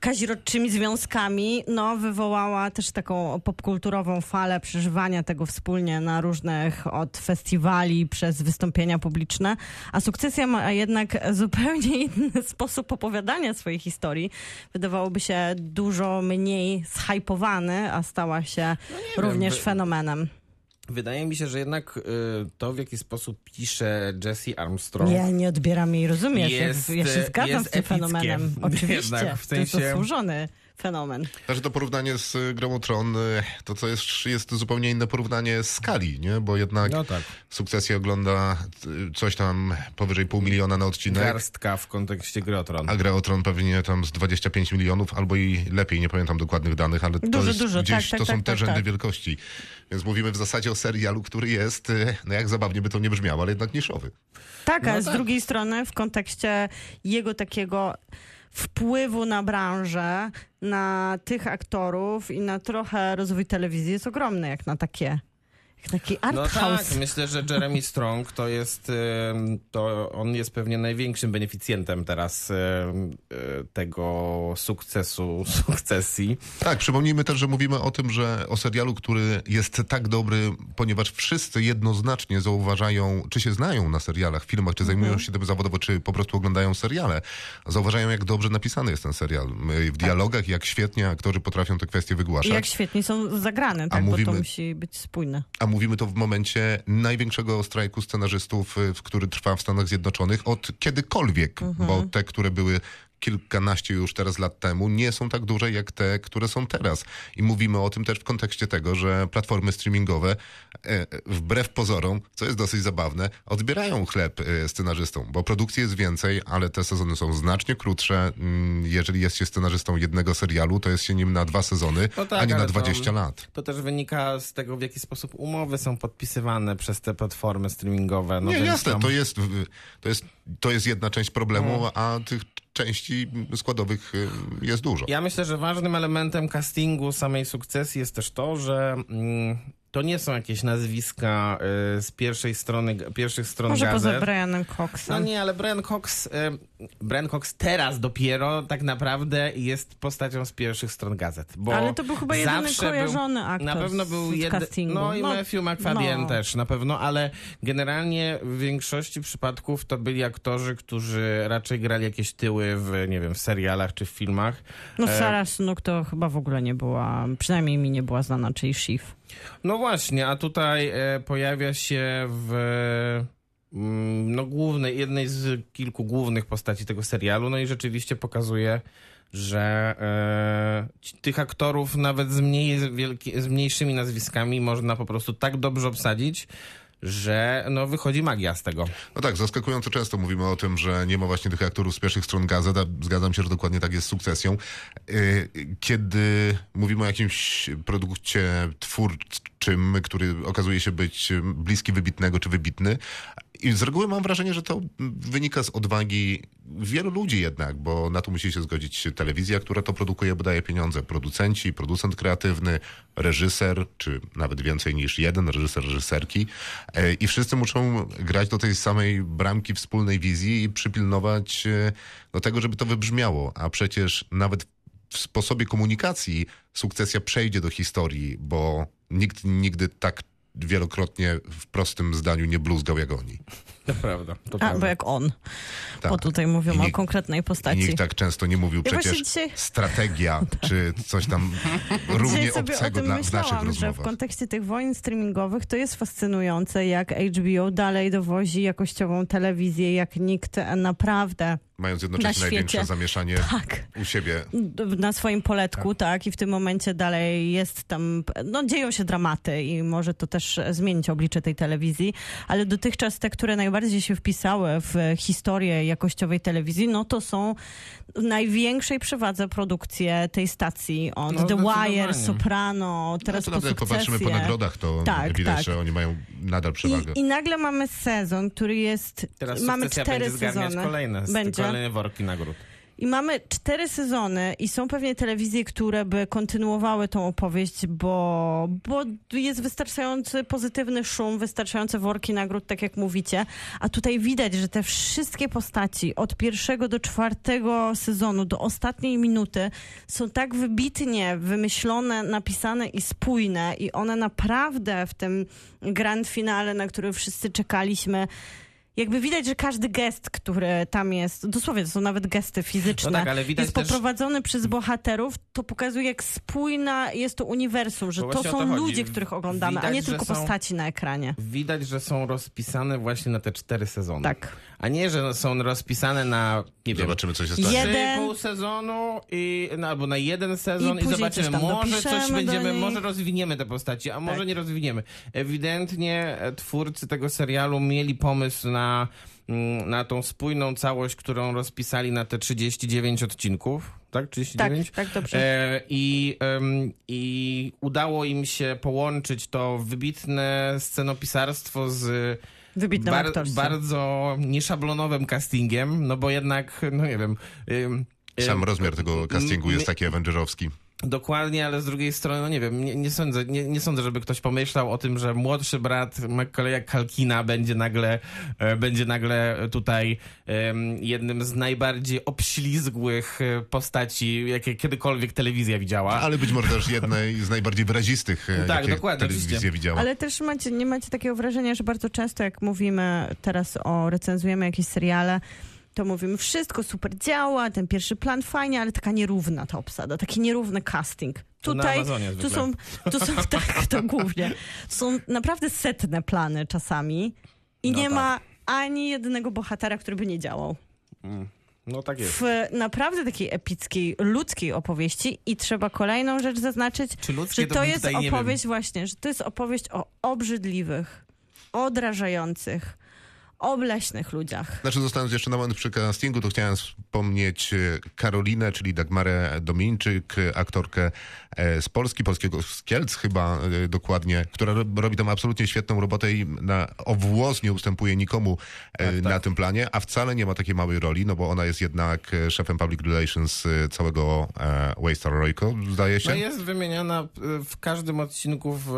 kazirodczymi związkami, no wywołała też taką popkulturową falę przeżywania tego wspólnie na różnych od festiwali przez wystąpienia publiczne, a sukcesja ma jednak zupełnie inny sposób opowiadania swojej historii. Wydawałoby się dużo mniej zhypowany, a stała się również wy- fenomenem. Wydaje mi się, że jednak y, to, w jaki sposób pisze Jesse Armstrong, Ja nie odbieram jej, rozumiesz? Jest, ja się zgadzam jest z tym fenomenem. Oczywiście. Jednak w To jest sensie- zasłużony fenomen. Znaczy to porównanie z y, Grą o Tron, y, to co jest, jest zupełnie inne porównanie skali, nie? Bo jednak No tak. sukcesję ogląda y, coś tam powyżej pół miliona na odcinek. Garstka w kontekście gry o Tron. A Gra o Tron pewnie tam z 25 milionów, albo i lepiej, nie pamiętam dokładnych danych, ale to Dużo, jest dużo, gdzieś, tak, tak, to są tak, te tak, rzędy tak. wielkości. Więc mówimy w zasadzie o serialu, który jest, y, no jak zabawnie by to nie brzmiało, ale jednak niszowy. Tak, a No z tak. drugiej strony w kontekście jego takiego wpływu na branżę, na tych aktorów i na trochę rozwój telewizji jest ogromny, jak na takie, taki art No house. tak, myślę, że Jeremy Strong to jest, to on jest pewnie największym beneficjentem teraz e, tego sukcesu, sukcesji. Tak, przypomnijmy też, że mówimy o tym, że o serialu, który jest tak dobry, ponieważ wszyscy jednoznacznie zauważają, czy się znają na serialach, filmach, czy zajmują się tym zawodowo, czy po prostu oglądają seriale, zauważają, jak dobrze napisany jest ten serial. W dialogach, jak świetnie aktorzy potrafią te kwestie I wygłaszać. jak świetnie są zagrane, tak, bo mówimy- to musi być spójne. A mówimy to w momencie największego strajku scenarzystów, y, w- który trwa w Stanach Zjednoczonych od kiedykolwiek, bo te, które były kilkanaście już teraz lat temu, nie są tak duże jak te, które są teraz. I mówimy o tym też w kontekście tego, że platformy streamingowe, e, wbrew pozorom, co jest dosyć zabawne, odbierają chleb e, scenarzystom, bo produkcji jest więcej, ale te sezony są znacznie krótsze. Mm, Jeżeli jest się scenarzystą jednego serialu, to jest się nim na dwa sezony, No tak, a nie na ale to- 20 lat. To też wynika z tego, w jaki sposób umowy są podpisywane przez te platformy streamingowe. No nie, jasne, tam- to jest, to, jest, to jest jedna część problemu, a tych części składowych y, jest dużo. Ja myślę, że ważnym elementem castingu samej sukcesji jest też to, że mm, to nie są jakieś nazwiska y, z pierwszej strony, pierwszych stron Może gazet. poza Brianem Coxem. No nie, ale Brian Cox, y, Brian Cox teraz dopiero tak naprawdę jest postacią z pierwszych stron gazet. Ale to był chyba jedyny kojarzony był, aktor Na pewno był jeden. No i No, Matthew McFadden no. też na pewno, ale generalnie w większości przypadków to byli aktorzy, którzy raczej grali jakieś tyły w, nie wiem, w serialach czy w filmach. No E, Sarah Snook to chyba w ogóle nie była, przynajmniej mi nie była znana, czyli Shiv. No właśnie, a tutaj e, pojawia się w mm, no, głównej, jednej z kilku głównych postaci tego serialu, no i rzeczywiście pokazuje, że e, tych aktorów nawet z, mniej, wielki, z mniejszymi nazwiskami można po prostu tak dobrze obsadzić, że no, wychodzi magia z tego. No tak, zaskakująco często mówimy o tym, że nie ma właśnie tych aktorów z pierwszych stron gazet, a zgadzam się, że dokładnie tak jest z sukcesją. Y, Kiedy mówimy o jakimś produkcie twórczym, który okazuje się być bliski wybitnego czy wybitny, i z reguły mam wrażenie, że to wynika z odwagi wielu ludzi jednak, bo na to musi się zgodzić telewizja, która to produkuje, bo daje pieniądze. Producenci, producent kreatywny, reżyser, czy nawet więcej niż jeden reżyser, reżyserki. E, I wszyscy muszą grać do tej samej bramki wspólnej wizji i przypilnować e, do tego, żeby to wybrzmiało. A przecież nawet w sposobie komunikacji sukcesja przejdzie do historii, bo nikt nigdy tak wielokrotnie w prostym zdaniu nie bluzgał jak oni. To prawda. To A, prawda. bo jak on. Tak. Bo tutaj mówią I o nikt- konkretnej postaci. nikt tak często nie mówił Ja przecież dzisiaj- strategia, czy coś tam równie obcego dla, w naszych myślałam, że w rozmowach. kontekście tych wojen streamingowych to jest fascynujące, jak HBO dalej dowozi jakościową telewizję, jak nikt naprawdę Mając jednocześnie na największe świecie. zamieszanie tak u siebie. na swoim poletku, tak. i w tym momencie dalej jest tam, no dzieją się dramaty i może to też zmienić oblicze tej telewizji, ale dotychczas te, które najbardziej się wpisały w historię jakościowej telewizji, no to są w największej przewadze produkcje tej stacji, od No, The Wire. Soprano, No teraz to po nawet jak popatrzymy po nagrodach, to Tak, widać, tak. że oni mają nadal przewagę. I, I nagle mamy sezon, który jest. Teraz mamy cztery będzie sezony. kolejne, Będzie. kolejne worki nagród. I mamy cztery sezony i są pewnie telewizje, które by kontynuowały tą opowieść, bo, bo jest wystarczający pozytywny szum, wystarczające worki nagród, tak jak mówicie. A tutaj widać, że te wszystkie postaci od pierwszego do czwartego sezonu, do ostatniej minuty są tak wybitnie wymyślone, napisane i spójne i one naprawdę w tym grand finale, na który wszyscy czekaliśmy, jakby widać, że każdy gest, który tam jest, dosłownie to są nawet gesty fizyczne, No tak, ale widać jest też- poprowadzony przez bohaterów, to pokazuje, jak spójna jest to uniwersum, że to są to ludzie, których oglądamy, a Widać, nie że tylko są- postaci na ekranie. Widać, że są rozpisane właśnie na te cztery sezony. Tak. A nie, że są rozpisane na, nie wiem, Zobaczymy, co się stanie. Jeden- pół sezonu i, no, albo na jeden sezon I i, zobaczymy. coś Może coś będziemy, może rozwiniemy te postaci, a może Tak. nie rozwiniemy. Ewidentnie e, twórcy tego serialu mieli pomysł na, mm, na tą spójną całość, którą rozpisali na te 39 odcinków. Tak? 39? Tak, tak, dobrze. E, i, I udało im się połączyć to wybitne scenopisarstwo z aktorstwem. bardzo nieszablonowym castingiem, no bo jednak, no nie wiem... ym, Sam rozmiar tego castingu jest taki avengerowski. Dokładnie, ale z drugiej strony, no nie wiem, nie, nie, sądzę, nie, nie sądzę, żeby ktoś pomyślał o tym, że młodszy brat Macaulay'a Kalkina będzie nagle, e, będzie nagle tutaj jednym z najbardziej obślizgłych e, postaci, jakie kiedykolwiek telewizja widziała. Ale być może też jednej z najbardziej wyrazistych, e, Tak, jakie dokładnie, telewizja oczywiście. widziała. Ale też macie, nie macie takiego wrażenia, że bardzo często jak mówimy teraz o, recenzujemy jakieś seriale, to mówimy, wszystko super działa, ten pierwszy plan fajnie, ale taka nierówna ta obsada, taki nierówny casting. Tutaj tu są, tu są tak, to głównie, są naprawdę setne plany czasami i No nie tak. ma ani jednego bohatera, który by nie działał. No tak jest. W naprawdę takiej epickiej, ludzkiej opowieści i trzeba kolejną rzecz zaznaczyć, że to to jest opowieść właśnie, że to jest opowieść o obrzydliwych, odrażających, obleśnych ludziach. Znaczy, zostając jeszcze na moment przy castingu, to chciałem wspomnieć e, Karolinę, czyli Dagmarę Domińczyk, aktorkę e, z Polski, polskiego z Kielc chyba e, dokładnie, która ro- robi tam absolutnie świetną robotę i na, o włos nie ustępuje nikomu Tak, tak. na tym planie, a wcale nie ma takiej małej roli, no bo ona jest jednak szefem public relations całego Waystar Royco, zdaje się. No jest wymieniana w każdym odcinku w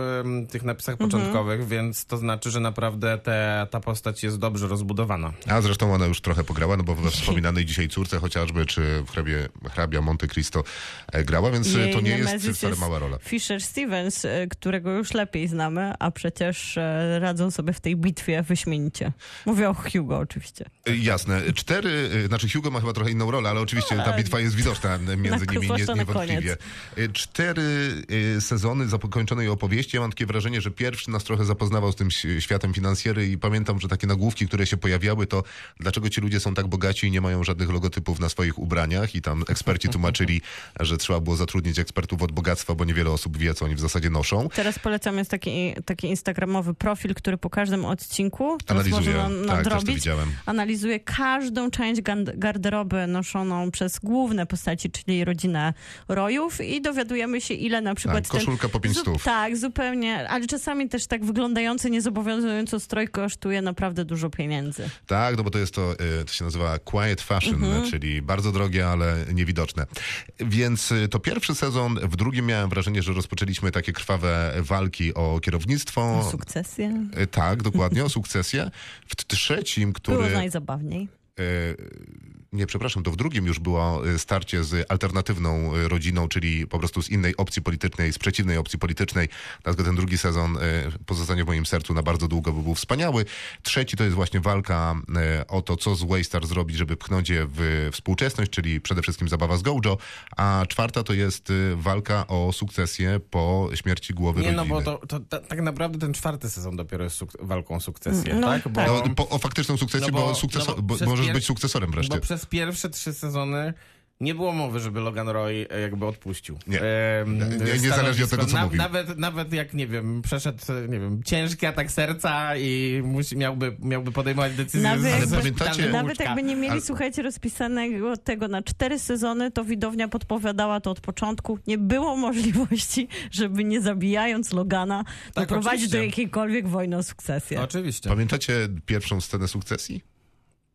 tych napisach Mhm. początkowych, więc to znaczy, że naprawdę te, ta postać jest dobrze rozbudowana. A zresztą ona już trochę pograła, no bo we wspominanej dzisiaj córce chociażby, czy w hrabie, hrabia Monte Cristo e, grała, więc e, Jej to nie jest wcale mała rola. Fisher Stevens, y, którego już lepiej znamy, a przecież e, radzą sobie w tej bitwie wyśmienicie. Mówię o Hugo oczywiście. E, Jasne. Cztery, e, znaczy Hugo ma chyba trochę inną rolę, ale oczywiście ta bitwa jest widoczna e, między Na- nimi nie, niewątpliwie. E, Cztery e, sezony zakończonej opowieści. Ja mam takie wrażenie, że pierwszy nas trochę zapoznawał z tym światem finansjery i pamiętam, że takie nagłówki, które się pojawiały, to dlaczego ci ludzie są tak bogaci i nie mają żadnych logotypów na swoich ubraniach i tam eksperci tłumaczyli, że trzeba było zatrudnić ekspertów od bogactwa, bo niewiele osób wie, co oni w zasadzie noszą. Teraz polecam, jest taki, taki instagramowy profil, który po każdym odcinku, teraz Analizuję. można na- Tak, nadrobić, widziałem. analizuje każdą część garderoby noszoną przez główne postaci, czyli rodzinę Rojów i dowiadujemy się, ile na przykład... Tak, koszulka po pięć Zu- stów. Tak, zupełnie, ale czasami też tak wyglądający, niezobowiązująco strój kosztuje naprawdę dużo pieniędzy. Tak, no bo to jest to, y, to się nazywa quiet fashion, Mhm. czyli bardzo drogie, ale niewidoczne. Więc y, to pierwszy sezon, w drugim miałem wrażenie, że rozpoczęliśmy takie krwawe walki o kierownictwo. Sukcesję. Y, Tak, dokładnie, o sukcesję. W trzecim, Było który... najzabawniej. y, Nie, przepraszam, to w drugim już było y, starcie z alternatywną y, rodziną, czyli po prostu z innej opcji politycznej, z przeciwnej opcji politycznej. Dlatego ten drugi sezon y, pozostanie w moim sercu na bardzo długo, bo był wspaniały. Trzeci to jest właśnie walka o to, co z Waystar zrobić, żeby pchnąć je w współczesność, czyli przede wszystkim zabawa z Gojo. A czwarta to jest walka o sukcesję po śmierci głowy Nie, no rodziny. bo to, to, ta- tak naprawdę ten czwarty sezon dopiero jest suk- walką o sukcesję, No, tak? Bo, No, po, o faktyczną sukcesję, No bo, bo- sukceso- no bo bo możesz pier- być sukcesorem wreszcie. bo przez pierwsze trzy sezony nie było mowy, żeby Logan Roy e, jakby odpuścił. Nie. Em, Nie- nie- niezależnie od tego, co Na- mówił. Nawet, nawet jak, nie wiem, przeszedł, nie wiem, ciężki atak serca i musi, miałby, miałby podejmować decyzję Nawet z- jakby- pamiętacie- Nawet jakby nie mieli, Ale- słuchajcie, rozpisanego tego na cztery sezony, to widownia podpowiadała to od początku. Nie było możliwości, żeby nie zabijając Logana, doprowadzić Tak, oczywiście. do jakiejkolwiek wojny o sukcesję. Oczywiście. Pamiętacie pierwszą scenę sukcesji?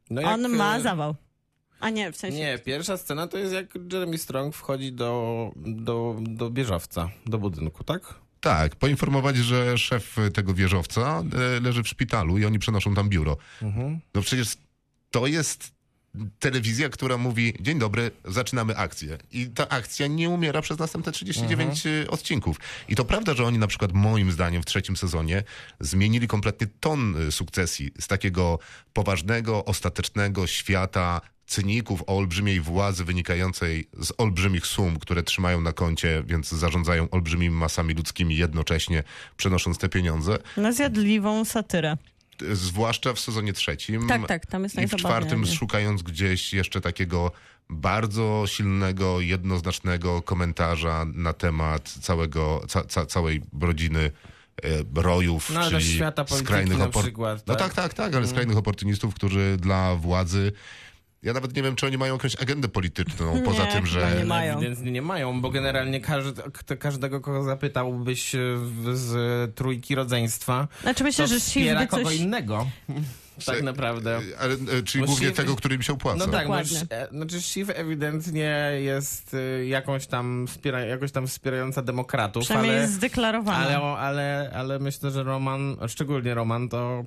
No jak, On ma e, zawał. A nie, w sensie... Nie, pierwsza scena to jest jak Jeremy Strong wchodzi do, do, do bieżowca, do budynku, tak? Tak, poinformować, że szef tego wieżowca e, leży w szpitalu i oni przenoszą tam biuro. Mhm. No przecież to jest telewizja, która mówi dzień dobry, zaczynamy akcję. I ta akcja nie umiera przez następne 39 Mhm. y, odcinków. I to prawda, że oni na przykład moim zdaniem w trzecim sezonie zmienili kompletnie ton y, sukcesji z takiego poważnego, ostatecznego świata cyników o olbrzymiej władzy wynikającej z olbrzymich sum, które trzymają na koncie, więc zarządzają olbrzymimi masami ludzkimi jednocześnie, przenosząc te pieniądze. Na zjadliwą satyrę. Zwłaszcza w sezonie trzecim. Tak, tak, tam jest I w czwartym szukając gdzieś jeszcze takiego bardzo silnego, jednoznacznego komentarza na temat całego, ca, ca, całej rodziny e, rojów, No, czyli skrajnych opor- przykład, No tak? tak, tak, tak, ale skrajnych oportunistów, którzy dla władzy ja nawet nie wiem, czy oni mają jakąś agendę polityczną, poza Nie, tym, chyba że nie mają. Ewidentnie nie mają, bo generalnie każdy, kto- każdego, kogo zapytałbyś e, z trójki rodzeństwa, Znaczy myślę, to że wspiera kogo coś... innego. tak naprawdę. Ale, e, czyli Bo głównie Shiv- tego, który im się opłaca. No tak, no, Dokładnie. e, znaczy Shiv ewidentnie jest jakąś tam, wspiera, jakoś tam wspierająca demokratów, Przynajmniej ale, jest zdeklarowane. ale, ale, ale myślę, że Roman, szczególnie Roman, to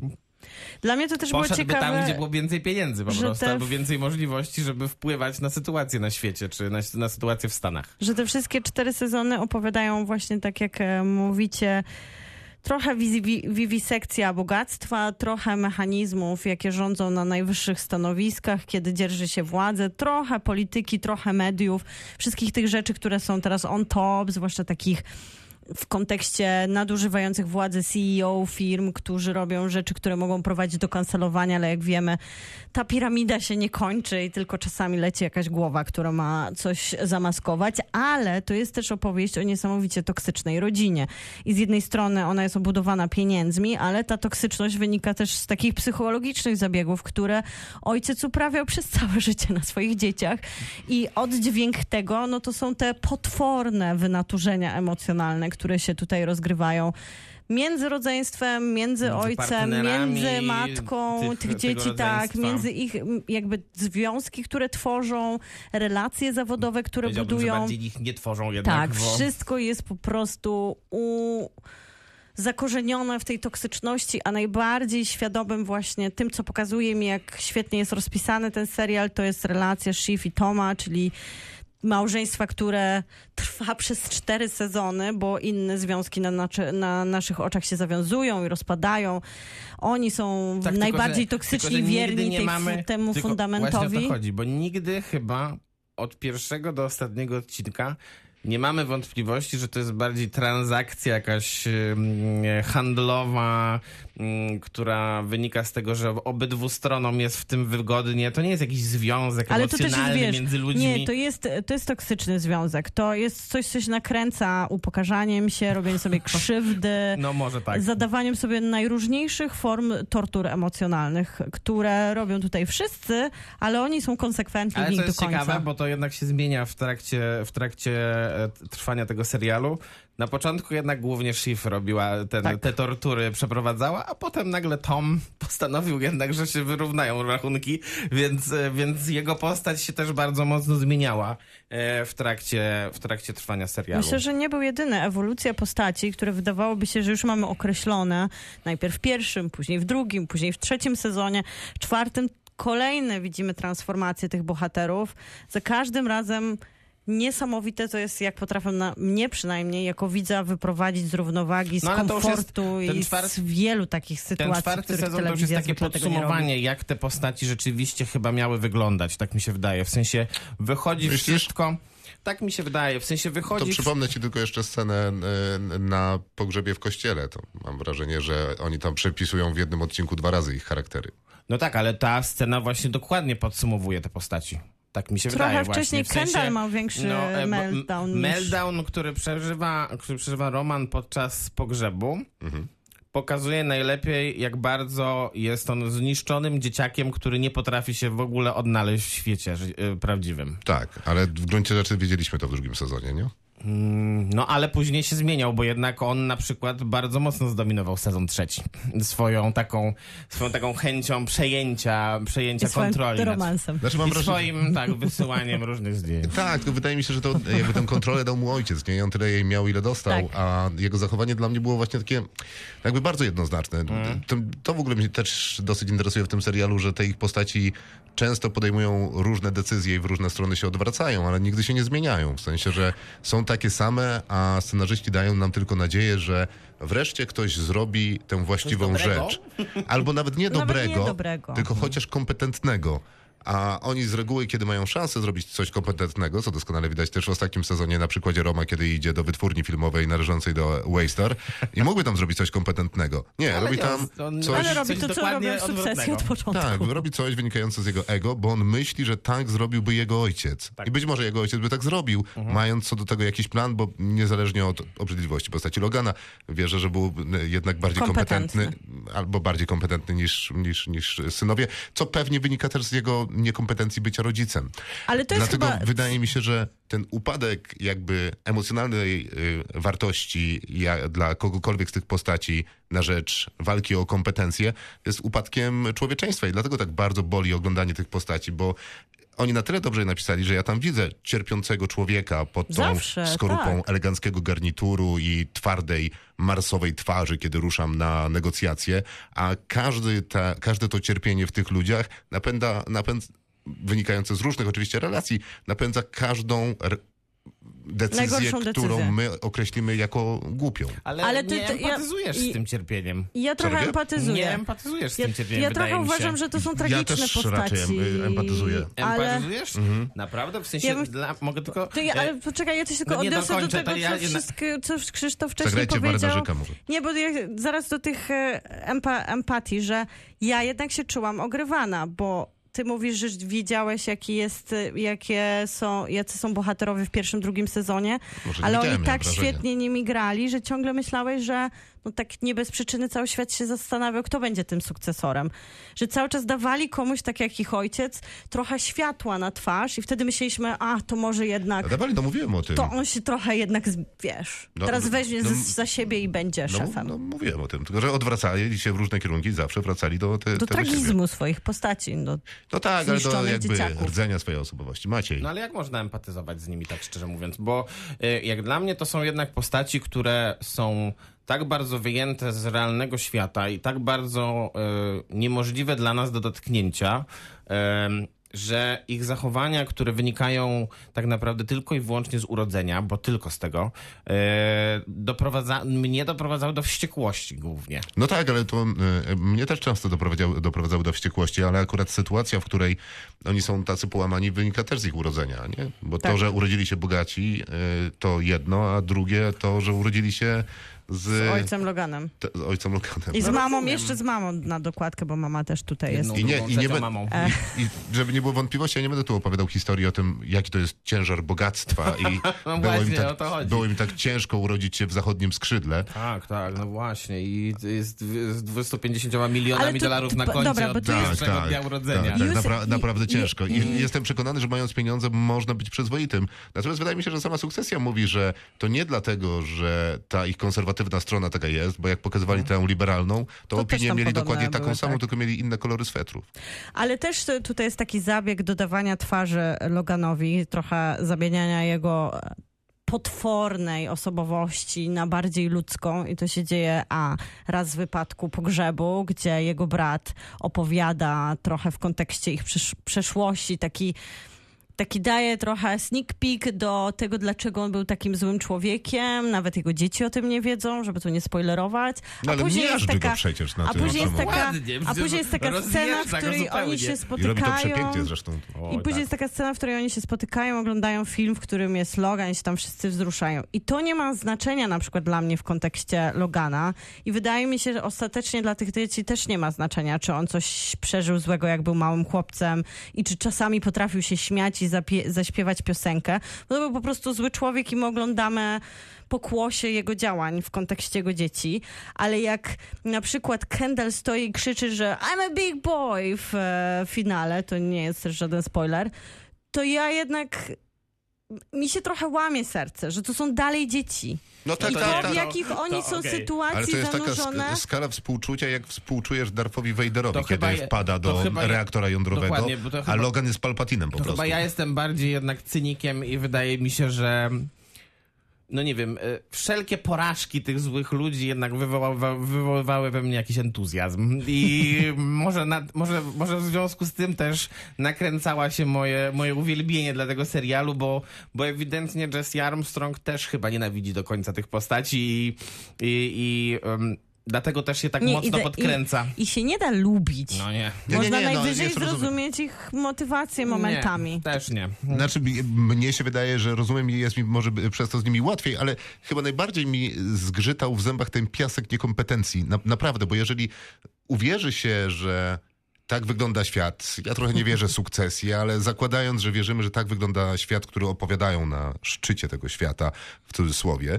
Dla mnie to też było poszedłby ciekawe... tam, gdzie było więcej pieniędzy po prostu, te albo więcej możliwości, żeby wpływać na sytuację na świecie, czy na, na sytuację w Stanach. że te wszystkie cztery sezony opowiadają właśnie tak, jak e, mówicie, trochę wiwisekcja bogactwa, trochę mechanizmów, jakie rządzą na najwyższych stanowiskach, kiedy dzierży się władzę, trochę polityki, trochę mediów, wszystkich tych rzeczy, które są teraz on top, zwłaszcza takich w kontekście nadużywających władzy CEO firm, którzy robią rzeczy, które mogą prowadzić do kancelowania, ale jak wiemy, ta piramida się nie kończy i tylko czasami leci jakaś głowa, która ma coś zamaskować, ale to jest też opowieść o niesamowicie toksycznej rodzinie. I z jednej strony ona jest obudowana pieniędzmi, ale ta toksyczność wynika też z takich psychologicznych zabiegów, które ojciec uprawiał przez całe życie na swoich dzieciach. I oddźwięk tego, no to są te potworne wynaturzenia emocjonalne, które się tutaj rozgrywają. Między rodzeństwem, między, Między ojcem, między matką tych- tych, dzieci, tak, między ich jakby związki, które tworzą, relacje zawodowe, które że budują. bardziej ich nie tworzą jednak, Tak, bo... wszystko jest po prostu u... zakorzenione w tej toksyczności, a najbardziej świadomym właśnie tym, co pokazuje mi, jak świetnie jest rozpisany ten serial, to jest relacja Shiv i Toma, czyli małżeństwa, które trwa przez cztery sezony, bo inne związki na, na naszych oczach się zawiązują i rozpadają. Oni są Tak, tylko, najbardziej że- toksyczni, tylko, że nigdy wierni nie tej, mamy, temu tylko Właśnie o fundamentowi. to chodzi, bo nigdy chyba od pierwszego do ostatniego odcinka nie mamy wątpliwości, że to jest bardziej transakcja jakaś handlowa, która wynika z tego, że obydwu stronom jest w tym wygodnie. To nie jest jakiś związek Ale to też jest, emocjonalny wiesz, między ludźmi. nie, to jest, to jest toksyczny związek. To jest coś, co się nakręca upokarzaniem się, robieniem sobie krzywdy, No może tak. zadawaniem sobie najróżniejszych form tortur emocjonalnych, które robią tutaj wszyscy, ale oni są konsekwentni Ale w nich to do jest końca. ciekawe, bo to jednak się zmienia w trakcie, w trakcie e, trwania tego serialu. Na początku jednak głównie Shiv robiła ten, Tak. te tortury, przeprowadzała, a potem nagle Tom postanowił jednak, że się wyrównają rachunki, więc, e, więc jego postać się też bardzo mocno zmieniała e, w trakcie, w trakcie trwania serialu. Myślę, że nie był jedyny. Ewolucja postaci, które wydawałoby się, że już mamy określone, najpierw w pierwszym, później w drugim, później w trzecim sezonie, w czwartym kolejne widzimy transformacje tych bohaterów. Za każdym razem niesamowite to jest, jak potrafią na mnie przynajmniej, jako widza, wyprowadzić z równowagi, z No, to jest komfortu ten i czwarty- z wielu takich Ten sytuacji, w czwarty sezon to już jest takie podsumowanie, jak te postaci rzeczywiście chyba miały wyglądać, tak mi się wydaje. W sensie wychodzi Myślisz? wszystko... Tak mi się wydaje, w sensie To wychodzi... przypomnę ci tylko jeszcze scenę e, na pogrzebie w kościele. To mam wrażenie, że oni tam przepisują w jednym odcinku dwa razy ich charaktery. No tak, ale ta scena właśnie dokładnie podsumowuje te postaci. Tak mi się Trochę wydaje wcześniej właśnie. W sensie, Kendall ma większy e, bo- meltdown niż- Meltdown, który przeżywa, który przeżywa Roman podczas pogrzebu, pokazuje najlepiej, jak bardzo jest on zniszczonym dzieciakiem, który nie potrafi się w ogóle odnaleźć w świecie e, prawdziwym. Tak, ale w gruncie rzeczy wiedzieliśmy to w drugim sezonie, nie? Mm, No ale później się zmieniał, bo jednak on na przykład bardzo mocno zdominował sezon trzeci. Swoją taką, swoją taką chęcią przejęcia, przejęcia I swoim kontroli. nad- romansem. Znaczy mam I wrażenie... swoim tak, wysyłaniem różnych zdjęć. Tak, to wydaje mi się, że to jakby tę kontrolę dał mu ojciec, nie? I on tyle jej miał, ile dostał, Tak. a jego zachowanie dla mnie było właśnie takie jakby bardzo jednoznaczne. To, to w ogóle mnie też dosyć interesuje w tym serialu, że te ich postaci często podejmują różne decyzje i w różne strony się odwracają, ale nigdy się nie zmieniają. W sensie, że są takie same, a scenarzyści dają nam tylko nadzieję, że wreszcie ktoś zrobi tę właściwą dobrego? rzecz. Albo nawet nie Nawet nie dobrego, dobrego. tylko chociaż kompetentnego. A oni z reguły, kiedy mają szansę zrobić coś kompetentnego, co doskonale widać też w ostatnim sezonie na przykładzie Roma, kiedy idzie do wytwórni filmowej należącej do Waystar i mógłby tam zrobić coś kompetentnego. Nie, Ale robi tam on- coś... Ale robi to, co robią w sukcesji od początku. Tak, robi coś wynikające z jego ego, bo on myśli, że tak zrobiłby jego ojciec. Tak. I być może jego ojciec by tak zrobił, Mhm. mając co do tego jakiś plan, bo niezależnie od obrzydliwości postaci Logana, wierzę, że był jednak bardziej Kompetentny. kompetentny, albo bardziej kompetentny niż, niż, niż synowie, co pewnie wynika też z jego niekompetencji bycia rodzicem. Ale to jest Dlatego chyba... wydaje mi się, że ten upadek jakby emocjonalnej y, wartości dla kogokolwiek z tych postaci na rzecz walki o kompetencje jest upadkiem człowieczeństwa i dlatego tak bardzo boli oglądanie tych postaci, bo oni na tyle dobrze napisali, że ja tam widzę cierpiącego człowieka pod tą Zawsze, skorupą tak. eleganckiego garnituru i twardej marsowej twarzy, kiedy ruszam na negocjacje, a każdy ta, każde to cierpienie w tych ludziach napędza, napędza wynikające z różnych oczywiście relacji, napędza każdą decyzję, Najgorszą którą decyzję. my określimy jako głupią. Ale, Ale ty- nie ty- ja- empatyzujesz i- z tym cierpieniem. Ja trochę robię? empatyzuję. Nie empatyzujesz z Ja, tym cierpieniem, ja wydaje trochę uważam, że to są tragiczne też postaci. raczej em- empatyzuję. Ale, Empatizujesz? Naprawdę? W sensie, Ja bym- dla, mogę tylko... ja, e, ale poczekaj, ja coś tylko no nie odniosę do tego, ja co, wszystko, co Krzysztof wcześniej Zagrajcie powiedział. Nie, bo ja, zaraz do tych e, empa, empatii, że ja jednak się czułam ogrywana, bo ty mówisz, że wiedziałeś, jaki jest, e, jakie są, jacy są bohaterowie w pierwszym, drugim sezonie, Może ale oni tak wrażenie. świetnie nimi grali, że ciągle myślałeś, że no tak nie bez przyczyny cały świat się zastanawiał, kto będzie tym sukcesorem. Że cały czas dawali komuś, tak jak ich ojciec, trochę światła na twarz i wtedy myśleliśmy, a to może jednak A dawali, no mówiłem o tym. to on się trochę jednak, wiesz, No, teraz no, weźmie no, za siebie i będzie no, szefem. no mówiłem o tym, tylko że odwracali się w różne kierunki i zawsze wracali do te, do siebie. tragizmu swoich postaci. No, No tak, ale do jakby dzieciaków. rdzenia swojej osobowości. Maciej. No ale jak można empatyzować z nimi, tak szczerze mówiąc? Bo y, jak dla mnie to są jednak postaci, które są tak bardzo wyjęte z realnego świata i tak bardzo y, niemożliwe dla nas do dotknięcia, em, że ich zachowania, które wynikają tak naprawdę tylko i wyłącznie z urodzenia, bo tylko z tego, e, doprowadza, mnie doprowadzały do wściekłości głównie. No tak, ale to mnie też często doprowadzały, doprowadzały do wściekłości, ale akurat sytuacja, w której oni są tacy połamani, wynika też z ich urodzenia, nie? Bo to, Tak. że urodzili się bogaci, to jedno, a drugie to, że urodzili się z, z ojcem Loganem. te, z ojcem Lokanem. I z No mamą, rozumiem. jeszcze z mamą na dokładkę, bo mama też tutaj jest. Jedną, I nie, i nie, be- mamą. i, I żeby nie było wątpliwości, ja nie będę tu opowiadał historii o tym, jaki to jest ciężar bogactwa i No było, im właśnie, o tak, to chodzi. było im tak ciężko urodzić się w zachodnim skrzydle. Tak, tak, no właśnie. I z, z 250 milionami to- dolarów na koncie dobra, bo od to jest- pierwszego dnia urodzenia. Tak, tak, Józef- napra- naprawdę i- ciężko. I jestem przekonany, że mając pieniądze można być przyzwoitym. Natomiast wydaje mi się, że sama sukcesja mówi, że to nie dlatego, że ta ich konserwatywna strona taka jest, bo jak pokazywali tę liberalną, to, To opinię mieli dokładnie taką były, samą, tak. tylko mieli inne kolory swetrów. Ale też tutaj jest taki zabieg dodawania twarzy Loganowi, trochę zamieniania jego potwornej osobowości na bardziej ludzką i to się dzieje a raz w wypadku pogrzebu, gdzie jego brat opowiada trochę w kontekście ich przesz- przeszłości, taki taki daje trochę sneak peek do tego, dlaczego on był takim złym człowiekiem. Nawet jego dzieci o tym nie wiedzą, żeby tu nie spoilerować. No, ale później jest taka, przecież na a później jest samochodzie. taka, Ładnie, a później jest taka scena, w której oni się I robi to spotykają. przepięknie zresztą. O, I później tak. jest taka scena, w której oni się spotykają, oglądają film, w którym jest Logan i się tam wszyscy wzruszają. I to nie ma znaczenia na przykład dla mnie w kontekście Logana. I wydaje mi się, że ostatecznie dla tych dzieci też nie ma znaczenia, czy on coś przeżył złego, jak był małym chłopcem i czy czasami potrafił się śmiać i zapie- zaśpiewać piosenkę. Bo to był po prostu zły człowiek i my oglądamy pokłosie jego działań w kontekście jego dzieci, ale jak na przykład Kendall stoi i krzyczy, że I'm a big boy w e, finale, to nie jest też żaden spoiler, to ja jednak mi się trochę łamie serce, że to są dalej dzieci. No tak, I tak, to, tak. w jakich oni to są. Ale sytuacji to jest taka zanurzone. sk- skala współczucia, jak współczujesz Darfowi Vaderowi, To kiedy je- wpada to do reaktora jądrowego, to a chyba- Logan jest Palpatinem po To prostu. chyba ja jestem bardziej jednak cynikiem i wydaje mi się, że no nie wiem, e, wszelkie porażki tych złych ludzi jednak wywoła, wywoływały we mnie jakiś entuzjazm. I może, nad, może, może w związku z tym też nakręcała się moje, moje uwielbienie dla tego serialu, bo, bo ewidentnie Jesse Armstrong też chyba nienawidzi do końca tych postaci i, i, i em, dlatego też się tak Nie, mocno i- podkręca. I, I się nie da lubić. No nie. Nie, Można nie, nie, no, najwyżej rozumiem. zrozumieć ich motywację momentami. Nie, też nie. Znaczy, mi- mnie się wydaje, że rozumiem i jest mi może przez to z nimi łatwiej, ale chyba najbardziej mi zgrzytał w zębach ten piasek niekompetencji. Na, naprawdę, bo jeżeli uwierzy się, że tak wygląda świat, ja trochę nie wierzę w sukcesję, ale zakładając, że wierzymy, że tak wygląda świat, który opowiadają na szczycie tego świata, w cudzysłowie,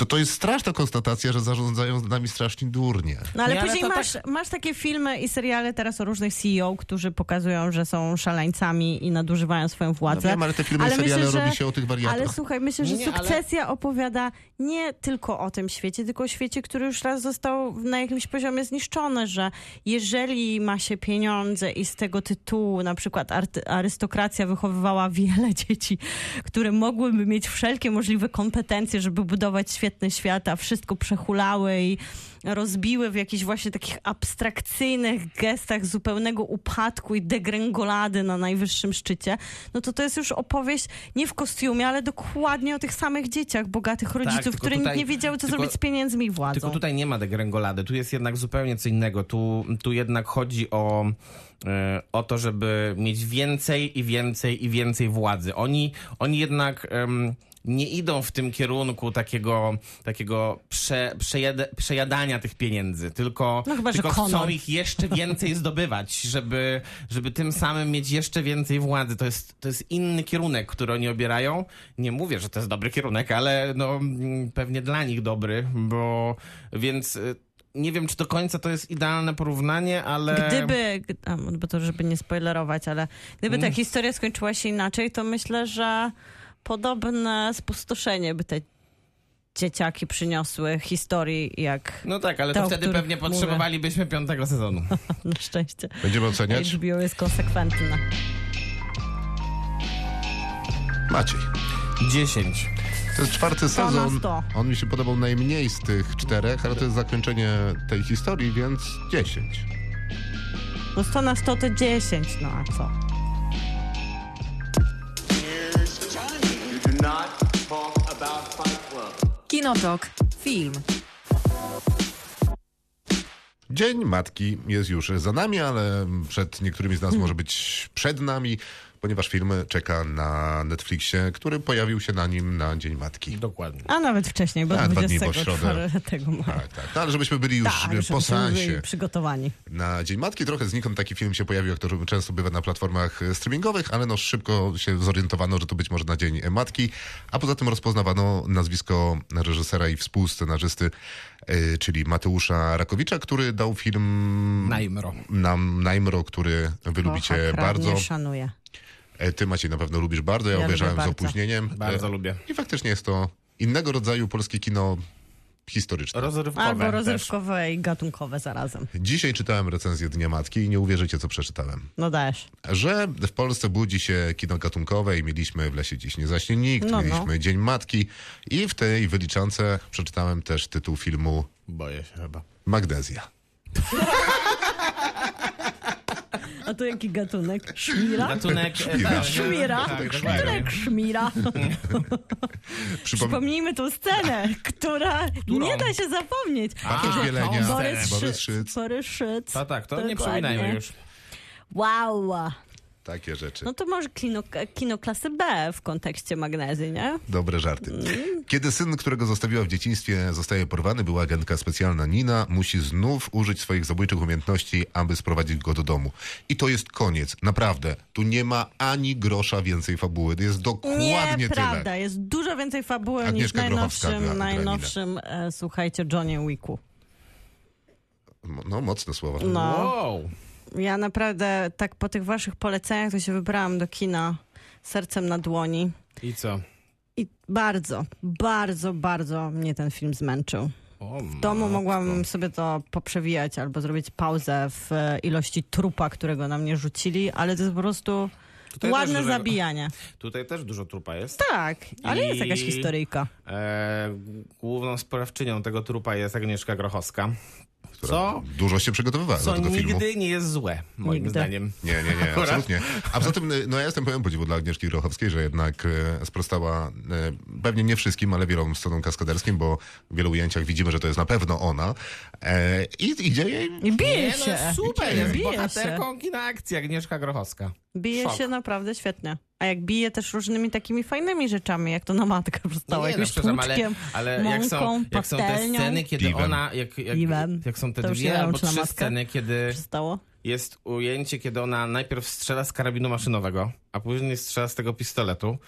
to to jest straszna konstatacja, że zarządzają z nami strasznie durnie. No ale Nie, ale później to masz, masz takie filmy i seriale teraz o różnych CEO, którzy pokazują, że są szaleńcami i nadużywają swoją władzę. No wiem, ale te filmy i seriale robi się o tych wariatach. Ale słuchaj, myślę, że Nie, ale- sukcesja opowiada nie tylko o tym świecie, tylko o świecie, który już raz został na jakimś poziomie zniszczony, że jeżeli ma się pieniądze i z tego tytułu na przykład arystokracja wychowywała wiele dzieci, które mogłyby mieć wszelkie możliwe kompetencje, żeby budować świetny świat, a wszystko przehulały i rozbiły w jakichś właśnie takich abstrakcyjnych gestach zupełnego upadku i degrengolady na najwyższym szczycie, no to to jest już opowieść nie w kostiumie, ale dokładnie o tych samych dzieciach bogatych rodziców, tylko które tutaj- nie wiedziały, co tylko- zrobić z pieniędzmi i władzą. Tylko tutaj nie ma degrengolady, tu jest jednak zupełnie co innego. Tu, tu jednak chodzi o, e, o to, żeby mieć więcej i więcej i więcej władzy. Oni, oni jednak nie idą w tym kierunku takiego, takiego prze, przejada, przejadania tych pieniędzy, tylko, No chyba, tylko chcą ich jeszcze więcej zdobywać, żeby, żeby tym samym mieć jeszcze więcej władzy. To jest, to jest inny kierunek, który oni obierają. Nie mówię, że to jest dobry kierunek, ale no, mm, pewnie dla nich dobry, bo więc y, nie wiem, czy do końca to jest idealne porównanie, ale... Gdyby, bo to żeby nie spoilerować, ale gdyby Mm. ta historia skończyła się inaczej, to myślę, że podobne spustoszenie by te dzieciaki przyniosły historii jak No tak, ale to wtedy pewnie mówię. potrzebowalibyśmy piątego sezonu. na szczęście Będziemy oceniać? HBO jest konsekwentne. Maciej. 10. To jest czwarty sezon. On mi się podobał najmniej z tych czterech, ale to jest zakończenie tej historii, więc 10. No 100 na 100 to 10, no a co? Kinotok. Film. Dzień Matki jest już za nami, ale przed niektórymi z nas może być przed nami, ponieważ film czeka na Netflixie, który pojawił się na nim na Dzień Matki. Dokładnie. A nawet wcześniej, bo A, dwa dni po 24 maja. Tak, tak. No, ale żebyśmy byli już Tak, po żebyśmy seansie byli przygotowani. na Dzień Matki. Trochę znikąd taki film się pojawił, jak to często bywa na platformach e, streamingowych, ale no szybko się zorientowano, że to być może na Dzień Matki, a poza tym rozpoznawano nazwisko reżysera i współscenarzysty, e, czyli Mateusza Rakowicza, który dał film Najmro. nam Najmro, który wy lubicie Kocha, kradnie, bardzo. szanuję. E, Ty Maciej na pewno lubisz bardzo, ja, Ja obejrzałem z opóźnieniem. Bardzo E, lubię. I faktycznie jest to innego rodzaju polskie kino historyczne. Rozrywkowe Albo też. rozrywkowe i gatunkowe zarazem. Dzisiaj czytałem recenzję Dnia Matki i nie uwierzycie, co przeczytałem. No dajesz. Że w Polsce budzi się kino gatunkowe i mieliśmy w lesie dziś nie zaśnie nikt, No, no. mieliśmy Dzień Matki i w tej wyliczance przeczytałem też tytuł filmu Boję się chyba. Magnezja. A to jaki gatunek? Szmira? Gatunek... e, Szmira. tak, Szmira? tak. Gatunek szmira. Przypom- Przypomnijmy tą scenę, która nie da się zapomnieć. Bartosz A, Bielenia, Borys, Szyc. Borys Szyc. Tak, tak, to nie Dokładnie. przypominajmy już. Wow. Takie rzeczy. No to może kino, kino klasy B w kontekście magnezy, nie? Dobre żarty. Kiedy syn, którego zostawiła w dzieciństwie, zostaje porwany, była agentka specjalna Nina, musi znów użyć swoich zabójczych umiejętności, aby sprowadzić go do domu. I to jest koniec. Naprawdę. Tu nie ma ani grosza więcej fabuły. To jest dokładnie Nieprawda. tyle. Jest dużo więcej fabuły niż w Agnieszka gra- najnowszym, gra najnowszym e, słuchajcie, Johnny Wicku. No, mocne słowa. No. Wow. Ja naprawdę tak po tych waszych poleceniach to się wybrałam do kina sercem na dłoni. I co? I bardzo, bardzo, bardzo mnie ten film zmęczył. O, W domu mogłam sobie to poprzewijać albo zrobić pauzę w e, ilości trupa, którego na mnie rzucili, ale to jest po prostu Tutaj ładne dużo- zabijanie. Tutaj też dużo trupa jest. Tak, ale jest jakaś I- historyjka. E, główną sprawczynią tego trupa jest Agnieszka Grochowska. Która Co? Dużo się przygotowywała do Co tego filmu. nigdy nie jest złe, moim Nigdy. zdaniem. Nie, nie, nie, Akurat. absolutnie. A poza tym, no ja jestem pełen podziwu dla Agnieszki Grochowskiej, że jednak e, sprostała e, pewnie nie wszystkim, ale wielom scenom kaskaderskim, bo w wielu ujęciach widzimy, że to jest na pewno ona. E, I idzie jej... I bije Nie, się. no super, jest bije się. bohaterką kina akcji Agnieszka Grochowska. Bije Szok. się naprawdę świetnie. A jak bije też różnymi takimi fajnymi rzeczami, jak to na matkę zostało, Nie, no, jakimś przepraszam, ale, ale jak, są, mąką, jak są te sceny, kiedy Piwem. ona, jak, jak, Piwem. jak są te nie dwie albo trzy sceny, kiedy Przestało? jest ujęcie, kiedy ona najpierw strzela z karabinu maszynowego, a później strzela z tego pistoletu,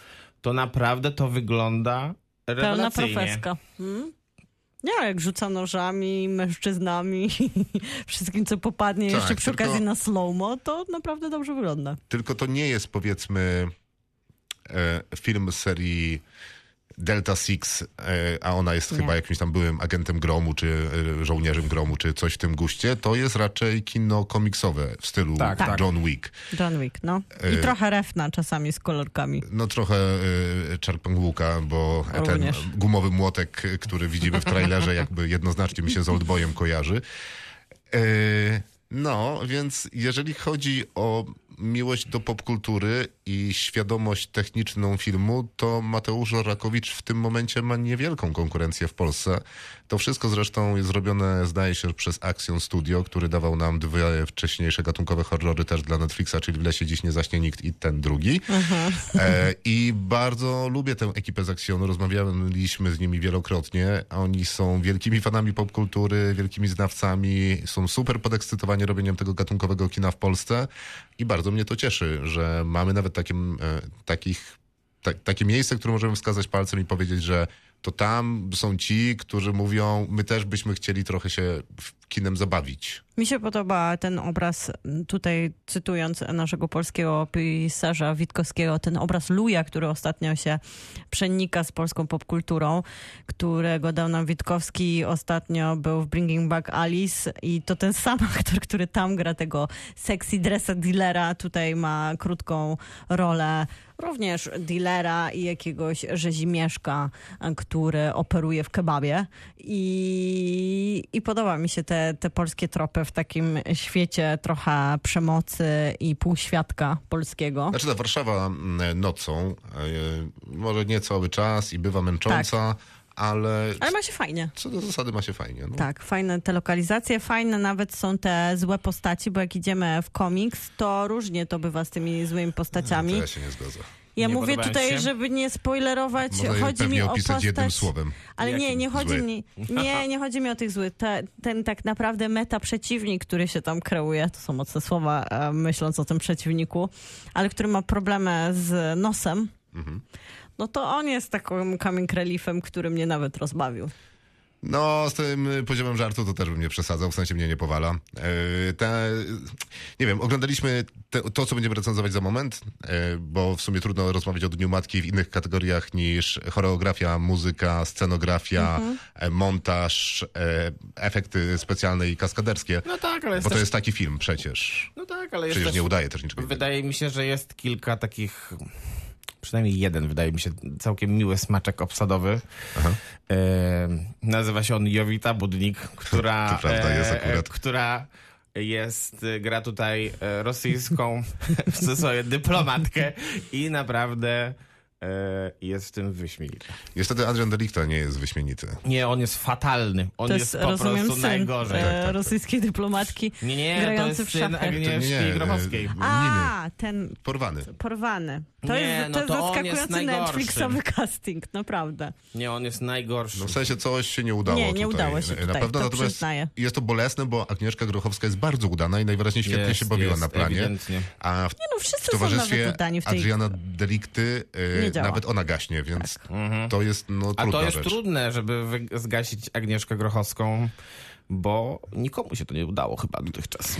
to naprawdę to wygląda Pełna rewelacyjnie. profeska. Hmm? Nie, jak rzuca nożami, mężczyznami, wszystkim co popadnie, Tak, jeszcze przy tylko- okazji na slow-mo, to naprawdę dobrze wygląda. Tylko to nie jest, powiedzmy, e, film z serii Delta Six, e, a ona jest Nie. chyba jakimś tam byłym agentem gromu, czy e, żołnierzem gromu, czy coś w tym guście. To jest raczej kino komiksowe w stylu Tak, tak. John Wick. John Wick, no. I E, trochę refna czasami z kolorkami. No trochę y, Czarpang Łuka, bo ten Również. gumowy młotek, który widzimy w trailerze, jakby jednoznacznie mi się z Oldboyem kojarzy. No, więc jeżeli chodzi o miłość do popkultury i świadomość techniczną filmu, to Mateusz Rakowicz w tym momencie ma niewielką konkurencję w Polsce. To wszystko zresztą jest zrobione, zdaje się, przez Action Studio, który dawał nam dwie wcześniejsze gatunkowe horrory też dla Netflixa, czyli W lesie dziś nie zaśnie nikt i ten drugi. E, I bardzo lubię tę ekipę z Actionu. Rozmawialiśmy z nimi wielokrotnie. Oni są wielkimi fanami popkultury, wielkimi znawcami. Są super podekscytowani robieniem tego gatunkowego kina w Polsce. I bardzo mnie to cieszy, że mamy nawet takim, e, takich, ta, takie miejsce, które możemy wskazać palcem i powiedzieć, że to tam są ci, którzy mówią, my też byśmy chcieli trochę się kinem zabawić. Mi się podoba ten obraz, tutaj cytując naszego polskiego pisarza Witkowskiego, ten obraz Luja, który ostatnio się przenika z polską popkulturą, którego dał nam Witkowski. Ostatnio był w Bringing Back Alice i to ten sam aktor, który tam gra tego sexy dressa dealera, tutaj ma krótką rolę również dealera i jakiegoś rzezimieszka, który operuje w kebabie. I, i podoba mi się te, te polskie tropy w takim świecie trochę przemocy i półświadka polskiego. Znaczy ta Warszawa mm, nocą, e, może nie cały czas i bywa męcząca, ale Ale ma się fajnie. co do zasady ma się fajnie. No. Tak, fajne te lokalizacje, fajne nawet są te złe postaci, bo jak idziemy w komiks, to różnie to bywa z tymi złymi To postaciami. ja się nie zgodzę. Ja Nie mówię tutaj, się? żeby nie spoilerować, Można je chodzi mi o postać... jednym słowem. Ale nie, Jakim? nie chodzi Zły. mi, nie, nie chodzi mi o tych złych. Te, ten tak naprawdę meta przeciwnik, który się tam kreuje, to są mocne słowa, e, myśląc o tym przeciwniku, ale który ma problemy z nosem, Mhm. no to on jest takim coming reliefem, który mnie nawet rozbawił. No, z tym poziomem żartu to też bym nie przesadzał, w sensie mnie nie powala. E, Te, nie wiem, oglądaliśmy te, to, co będziemy recenzować za moment, e, bo w sumie trudno rozmawiać o Dniu Matki w innych kategoriach niż choreografia, muzyka, scenografia, e, montaż, e, efekty specjalne i kaskaderskie. No tak, ale jest Bo to też... jest taki film przecież. No tak, ale jest Przecież też... nie udaje też niczego. Wydaje mi się, że jest kilka takich, przynajmniej jeden, wydaje mi się, całkiem miły smaczek obsadowy. E, nazywa się on Jowita Budnik, która, prawda, jest akurat. która jest, e, gra tutaj e, rosyjską w cudzysłowie dyplomatkę i naprawdę e, jest w tym wyśmienity. Niestety Adrian Delicta nie jest wyśmienity. Nie, on jest fatalny. On To jest, jest, po rozumiem, prostu syn najgorzej. e, Tak, tak, tak. rosyjskiej dyplomatki Nie, nie, to grający jest w syn szachy. Agnieszki nie, e, Grochowskiej. Niny. A, ten Porwany. porwany. To Nie, jest, no to jest to jest zaskakujący najgorszy. Netflixowy casting, naprawdę. Nie, on jest najgorszy. No w sensie coś się nie udało Nie, nie tutaj. udało się Na tutaj, pewno to natomiast przyznaję. jest to bolesne, bo Agnieszka Grochowska jest bardzo udana i najwyraźniej świetnie Jest, się bawiła jest, na planie. ewidentnie. A w, Nie no, w wszyscy są towarzystwie nawet udani w tej... Adriana Delikty y, Nie działa. nawet ona gaśnie, więc to jest no, A trudna to jest rzecz. trudne, żeby zgasić Agnieszkę Grochowską, bo nikomu się to nie udało chyba dotychczas.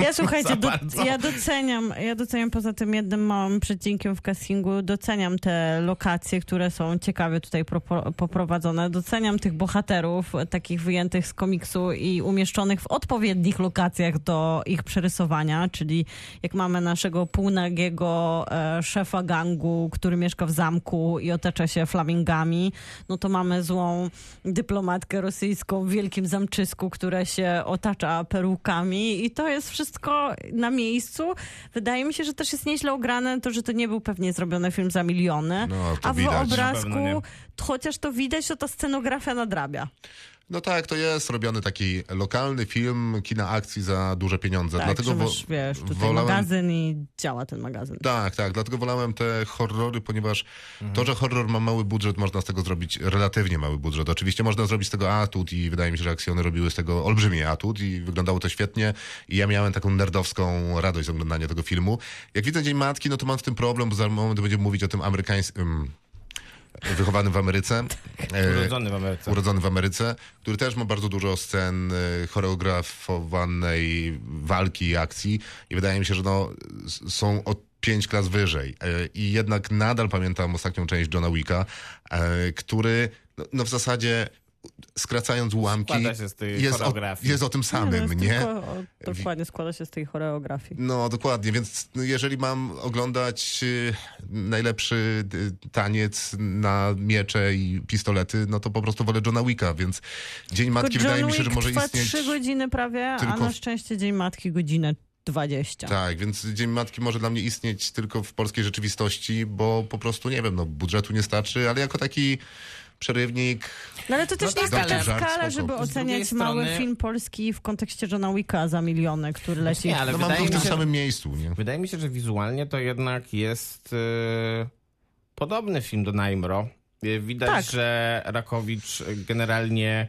Ja słuchajcie, do, ja doceniam, ja doceniam poza tym jednym małym przecinkiem w castingu, doceniam te lokacje, które są ciekawie tutaj propo, poprowadzone, doceniam tych bohaterów takich wyjętych z komiksu i umieszczonych w odpowiednich lokacjach do ich przerysowania, czyli jak mamy naszego półnagiego e, szefa gangu, który mieszka w zamku i otacza się flamingami, no to mamy złą dyplomatkę rosyjską w wielkim zamczysku, które się otacza perukami i to jest wszystko na miejscu. Wydaje mi się, że też jest nieźle ograne to, że to nie był pewnie zrobiony film za miliony, No, to a w widać. Obrazku, chociaż to widać, to ta scenografia nadrabia. No tak, to jest robiony taki lokalny film kina akcji za duże pieniądze. Tak, Dlatego wo- wiesz, tutaj wolałem... magazyn i działa ten magazyn. Tak, tak, dlatego wolałem te horrory, ponieważ Mhm. to, że horror ma mały budżet, można z tego zrobić relatywnie mały budżet. Oczywiście można zrobić z tego atut i wydaje mi się, że akcjony robiły z tego olbrzymi atut i wyglądało to świetnie i ja miałem taką nerdowską radość z oglądania tego filmu. Jak widzę Dzień Matki, no to mam w tym problem, bo za moment będziemy mówić o tym amerykańskim... Wychowanym w Ameryce. E, Urodzony w Ameryce. urodzony w Ameryce, który też ma bardzo dużo scen e, choreografowanej walki i akcji i wydaje mi się, że no, są o pięć klas wyżej. E, I jednak nadal pamiętam ostatnią część Johna Wicka, który no, no w zasadzie skracając ułamki Składa się z tej jest o, choreografii. jest o tym no, samym, jest nie? Tylko, o, dokładnie składa się z tej choreografii. No dokładnie, więc jeżeli mam oglądać y, najlepszy y, taniec na miecze i pistolety, no to po prostu wolę Johna Wicka, więc Dzień Matki Tylko wydaje John mi się, że może trwa istnieć... 3 godziny prawie, a tylko na w- szczęście Dzień Matki godzinę 20. Tak, więc Dzień Matki może dla mnie istnieć tylko w polskiej rzeczywistości, bo po prostu, nie wiem, no budżetu nie starczy, ale jako taki przerywnik... No ale to też No nie tak, jest taka skala, żeby oceniać drugiej mały strony- film polski w kontekście Johna Wicka za miliony, który leci. Nie, ale No mam wydaje go w mi tym się, samym miejscu, nie? Wydaje mi się, że wizualnie to jednak jest e, podobny film do Naimro. E, Widać, Tak. że Rakowicz generalnie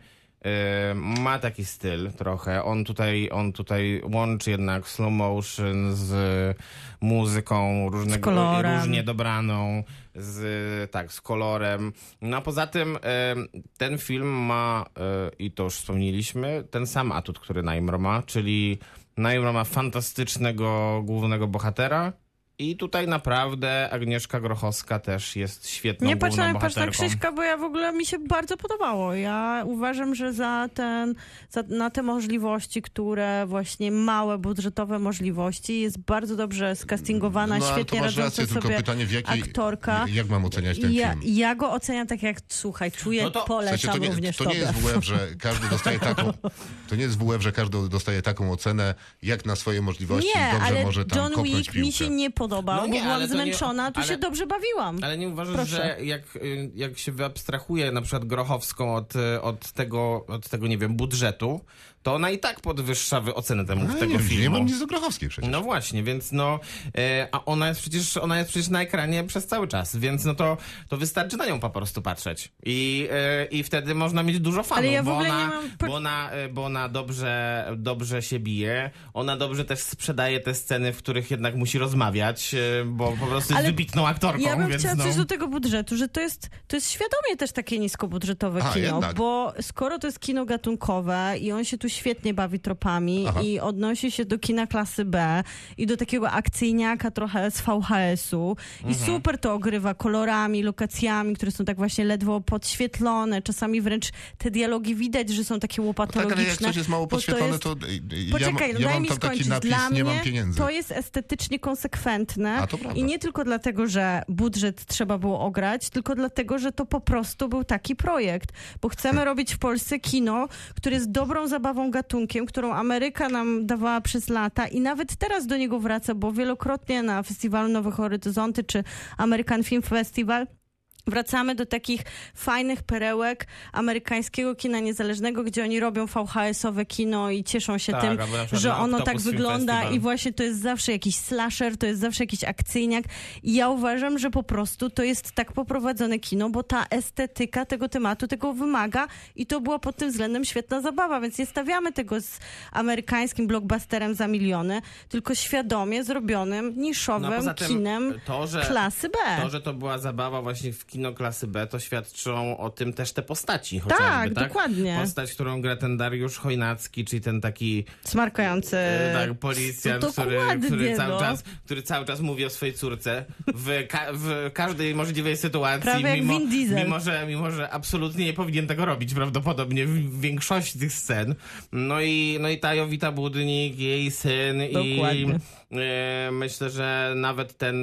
ma taki styl trochę. On tutaj, on tutaj łączy jednak slow motion z muzyką różnego, Z różnie dobraną, z, tak, z kolorem. No a poza tym e, ten film ma, e, i to już wspomnieliśmy, ten sam atut, który Naimro ma, czyli Naimro ma fantastycznego głównego bohatera i tutaj naprawdę Agnieszka Grochowska też jest świetną Nie patrz na, patrz na. Krzyśka, bo ja w ogóle mi się bardzo podobało. Ja uważam, że za ten, za, na te możliwości, które właśnie małe, budżetowe możliwości, jest bardzo dobrze skastingowana, No, ale to świetnie masz radząca rację, tylko sobie pytanie w jakiej... aktorka. Jak mam oceniać ten Ja, film? ja go oceniam tak jak, słuchaj, czuję, No to- W polecam sensie, to nie, również to tobie. nie jest WF, że każdy dostaje taką. To nie jest WF, że każdy dostaje taką ocenę, jak na swoje możliwości Nie, dobrze ale może tam John kopnąć Wick piłkę. mi się nie podobał, No nie, bo byłam to nie- zmęczona, tu ale- się dobrze bawiłam. Ale nie uważasz, Proszę. że jak, y, jak się wyabstrahuje na przykład Grochowską od, y, od, tego, od tego, nie wiem, budżetu, to ona i tak podwyższa wy- ocenę temu, Ale tego nie, filmu. nie mam nic do Grochowskiej przecież. No właśnie, więc no, e, a ona jest przecież, ona jest przecież na ekranie przez cały czas, więc no to, to wystarczy na nią po prostu patrzeć. I, e, i wtedy można mieć dużo fanów, Ale ja w bo, ogóle ona, nie mam bo, ona, bo ona dobrze, dobrze się bije, ona dobrze też sprzedaje te sceny, w których jednak musi rozmawiać, e, bo po prostu jest Ale wybitną aktorką, Ja bym więc chciała no. coś do tego budżetu, że to jest, to jest świadomie też takie niskobudżetowe A, kino, jednak. bo skoro to jest kino gatunkowe i on się tu świetnie bawi tropami Aha. i odnosi się do kina klasy B i do takiego akcyjniaka trochę z VHS-u i Mhm. super to ogrywa kolorami, lokacjami, które są tak właśnie ledwo podświetlone, czasami wręcz te dialogi widać, że są takie tak, łopatologiczne. ale jak coś jest mało to podświetlone, jest- to, y, y, Poczekaj, ja, no ja daj mi skończyć. napis, Dla nie mnie to jest estetycznie konsekwentne to i nie tylko dlatego, że budżet trzeba było ograć, tylko dlatego, że to po prostu był taki projekt, bo chcemy robić w Polsce kino, które jest dobrą zabawą gatunkiem, którą Ameryka nam dawała przez lata i nawet teraz do niego wraca, bo wielokrotnie na festiwalu Nowe Horyzonty czy American Film Festival Wracamy do takich fajnych perełek amerykańskiego kina niezależnego, gdzie oni robią VHS-owe kino i cieszą się Tak, tym, że ono tak wygląda Festival. i właśnie to jest zawsze jakiś slasher, to jest zawsze jakiś akcyjniak. I ja uważam, że po prostu to jest tak poprowadzone kino, bo ta estetyka tego tematu tego wymaga i to była pod tym względem świetna zabawa, więc nie stawiamy tego z amerykańskim blockbusterem za miliony, tylko świadomie zrobionym, niszowym No, kinem to, że, klasy B. To, że to była zabawa właśnie w kino klasy B, to świadczą o tym też te postaci chociażby, Tak, tak? dokładnie. Postać, którą gra ten Dariusz Chojnacki, czyli ten taki Smarkający. e, tak, policjant, który, który, cały no. czas, który cały czas mówi o swojej córce w, ka- w każdej możliwej sytuacji, Prawie mimo, mimo, że, mimo że absolutnie nie powinien tego robić prawdopodobnie w większości tych scen. No i, no i ta Jowita Budnik, jej syn Dokładnie. i e, myślę, że nawet ten,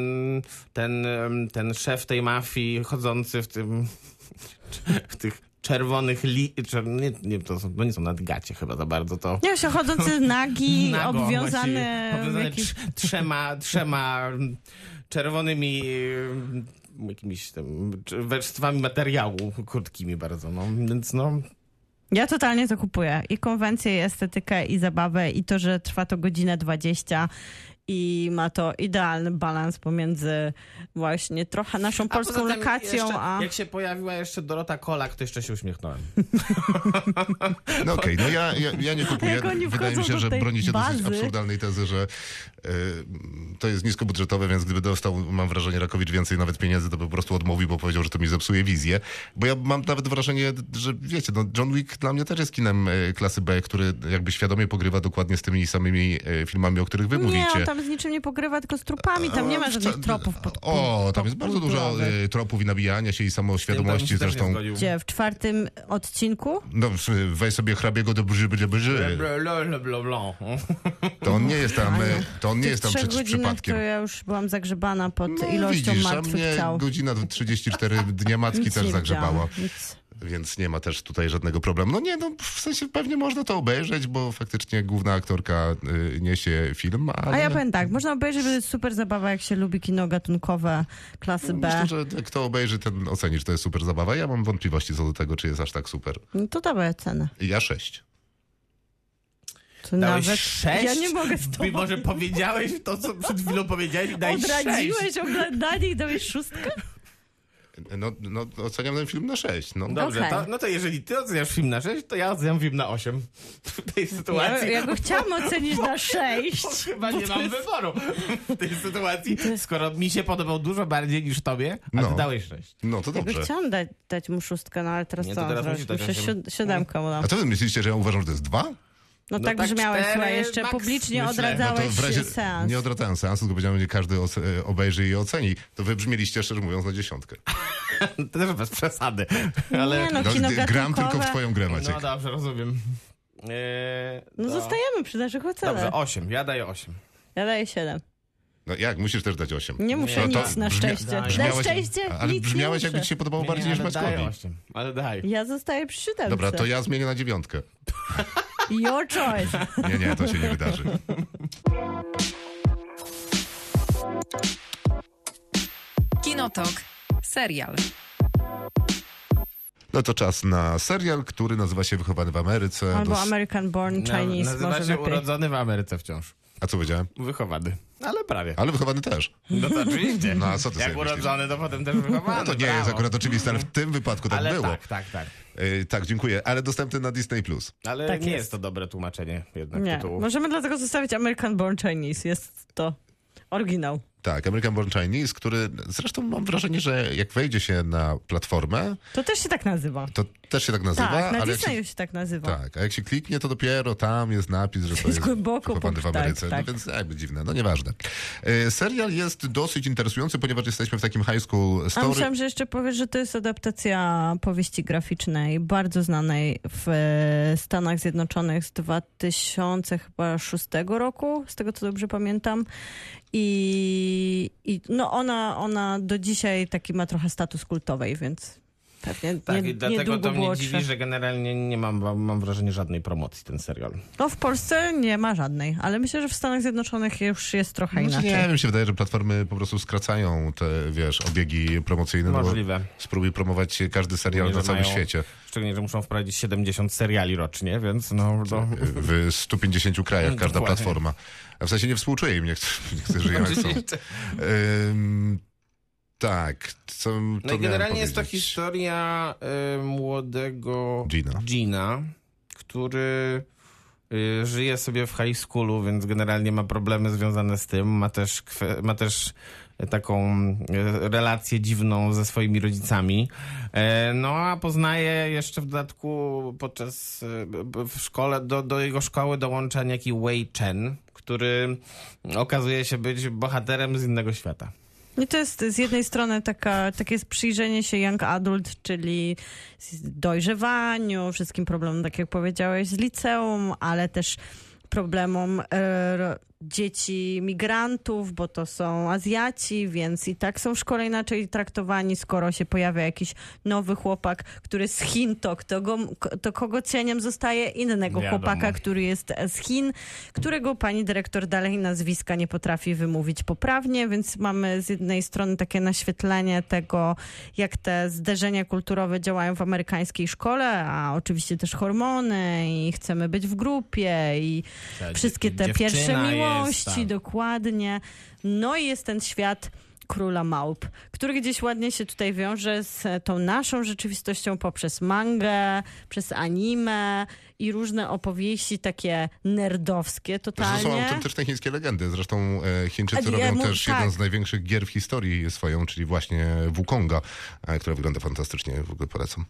ten, ten szef tej mafii chodzący w tym w tych czerwonych li... Czer... Nie, nie, to, są, to nie są nadgacie chyba za bardzo, to... Nie się chodzący nagi, Nago obwiązany, obwiązany jakiś... trzema, trzema czerwonymi mm, jakimiś tam warstwami materiału krótkimi bardzo, no więc no Ja totalnie to kupuję. I konwencję, i estetykę, i zabawę, i to, że trwa to godzinę 20 i ma to idealny balans pomiędzy właśnie trochę naszą A polską tym lokacją, jeszcze, a... Jak się pojawiła jeszcze Dorota Kolak, to jeszcze się uśmiechnąłem. No okej, no ja, ja, ja nie kupuję. Wydaje mi się, że bronicie dosyć bazy. absurdalnej tezy, że e, to jest niskobudżetowe, więc gdyby dostał, mam wrażenie, Rakowicz więcej nawet pieniędzy, to by po prostu odmówił, bo powiedział, że to mi zepsuje wizję. Bo ja mam nawet wrażenie, że wiecie, no John Wick dla mnie też jest kinem e, klasy B, który jakby świadomie pogrywa dokładnie z tymi samymi e, filmami, o których wy Nie, mówicie. Z niczym nie pogrywa, tylko z trupami. Tam nie ma żadnych tropów pod, O, tam jest bardzo dużo e, tropów i nabijania się i samoświadomości zresztą. Gdzie? W czwartym odcinku? No, weź sobie hrabiego do brzy, brzy, brzy. To on nie jest tam, e, to on nie jest tam trzech przecież godzinach przypadkiem. to ja już byłam zagrzebana pod No, ilością widzisz, a martwych mnie ciał. godzina 34 dnia matki Nic też nie zagrzebała. widziałam, nic. Więc nie ma też tutaj żadnego problemu. No nie, no w sensie pewnie można to obejrzeć, bo faktycznie główna aktorka y, niesie film, ale... A ja powiem tak, można obejrzeć, że to jest super zabawa, jak się lubi kino gatunkowe klasy B. Myślę, że kto obejrzy, ten oceni, że to jest super zabawa. Ja mam wątpliwości co do tego, czy jest aż tak super. No to dawaj cenę. Ja sześć. To Dałeś nawet... sześć? Ja nie mogę z tobą. Mimo, że powiedziałeś to, co przed chwilą powiedziałeś i daj sześć. Odradziłeś oglądanie i dałeś szóstkę? No, no oceniam ten film na sześć. No. Dobrze, Okej. to, no to jeżeli ty oceniasz film na 6, to ja oceniam film na 8. W tej Ja, sytuacji. ja go chciałam ocenić na sześć. Chyba nie mam wyboru w tej sytuacji, skoro mi się podobał dużo bardziej niż tobie, a No. ty dałeś 6. no to Ja dobrze. chciałam dać, dać mu szóstkę, no ale teraz Nie, co teraz Muszę osiem. si- siódemkę mu dam. A co wy myślicie, że ja uważam, że to jest dwa? No, No tak tak brzmiałeś, słuchaj, jeszcze max, publicznie myślę. odradzałeś No razie seans. nie odradzałem seansu, tylko powiedziałem, że każdy oce- obejrzy i oceni. To wy brzmieliście, szczerze mówiąc, na dziesiątkę. To też bez przesady. Ale... Nie, no, No, kino gram tylko w gatunkowe. twoją grę, Maciek. No dobrze, rozumiem. Eee, No to- zostajemy przy naszych ocenach. Dobrze, 8. Ja daję 8. Ja daję siedem. No jak? Musisz też dać osiem. Nie muszę No to nic na brzmia- szczęście. Na szczęście Ale nic brzmiałeś, nie jakby ci się podobało bardziej niż ale daję Maćkowi. 8. Ale daj. Ja zostaję przy siódemce. Dobra, to ja zmienię na dziewiątkę. Your choice. Nie, nie, to się nie wydarzy. Kinotok. Serial. No to czas na serial, który nazywa się Wychowany w Ameryce. Albo Dos- American Born Na- Chinese, Nazywa może się lepiej. urodzony w Ameryce wciąż. A co powiedziałem? Wychowany. Ale prawie. Ale wychowany też. No to oczywiście. No, a co ty Jak urodzony, to potem też wychowany. No to nie brawo. jest akurat oczywiste, ale w tym wypadku tak Ale było. tak, tak, tak. Yy, tak, dziękuję. Ale dostępny na Disney+. Plus. Ale Tak nie jest. jest. to dobre tłumaczenie jednak Nie, tytułu. możemy dlatego zostawić American Born Chinese. Jest to oryginał. Tak, American Born Chinese, który zresztą mam wrażenie, że jak wejdzie się na platformę, To też się tak nazywa. to też się tak nazywa, tak, na ale Disneyu się, się tak nazywa. tak, a jak się kliknie, to dopiero tam jest napis, że to jest głęboko wychowany w pod- tak, Ameryce. tak. No więc jakby dziwne, no nieważne. Yy, serial jest dosyć interesujący, ponieważ jesteśmy w takim high school A story. myślałam, że jeszcze powiesz, że to jest adaptacja powieści graficznej, bardzo znanej w e, Stanach Zjednoczonych z 2006 roku, z tego co dobrze pamiętam. I, i no ona, ona do dzisiaj taki ma trochę status kultowej, więc pewnie Tak, nie, i dlatego niedługo to mnie było dziwi, że generalnie nie mam, mam, mam wrażenie żadnej promocji ten serial. No w Polsce nie ma żadnej, ale myślę, że w Stanach Zjednoczonych już jest trochę Znaczy, inaczej. nie wiem, się wydaje, że platformy po prostu skracają te, wiesz, obiegi promocyjne. no Możliwe. Spróbuj promować każdy serial Nie, na całym mają- świecie. Szczególnie, że muszą wprowadzić 70 seriali rocznie, więc no... To... W 150 krajach każda Dokładnie. platforma. A w sensie nie współczuję im, nie chcę, nie chcę żyją jak są. Tak, co No generalnie jest to historia y, młodego Gina. Gina, który y, żyje sobie w high schoolu, więc generalnie ma problemy związane z tym. Ma też, ma też taką y, relację dziwną ze swoimi rodzicami. E, No a poznaje jeszcze w dodatku podczas y, w szkole, do, do jego szkoły dołącza niejaki Wei Chen, który okazuje się być bohaterem z innego świata. I to jest z jednej strony taka, takie przyjrzenie się young adult, czyli dojrzewaniu, wszystkim problemom, tak jak powiedziałeś, z liceum, ale też problemom e, dzieci migrantów, bo to są Azjaci, więc i tak są w szkole inaczej traktowani, skoro się pojawia jakiś nowy chłopak, który z Chin, to, kto go, to kogo cieniem zostaje? Innego Wiadomo. chłopaka, który jest z Chin, którego pani dyrektor dalej nazwiska nie potrafi wymówić poprawnie, więc mamy z jednej strony takie naświetlenie tego, jak te zderzenia kulturowe działają w amerykańskiej szkole, a oczywiście też hormony i chcemy być w grupie i wszystkie te pierwsze miłości, tak. dokładnie. No i jest ten świat króla małp, który gdzieś ładnie się tutaj wiąże z tą naszą rzeczywistością poprzez mangę, przez anime i różne opowieści takie nerdowskie To są totalnie. autentyczne chińskie legendy. Zresztą e, Chińczycy robią też tak. jeden z największych gier w historii swoją, czyli właśnie Wukonga, e, która wygląda fantastycznie, w ogóle polecam.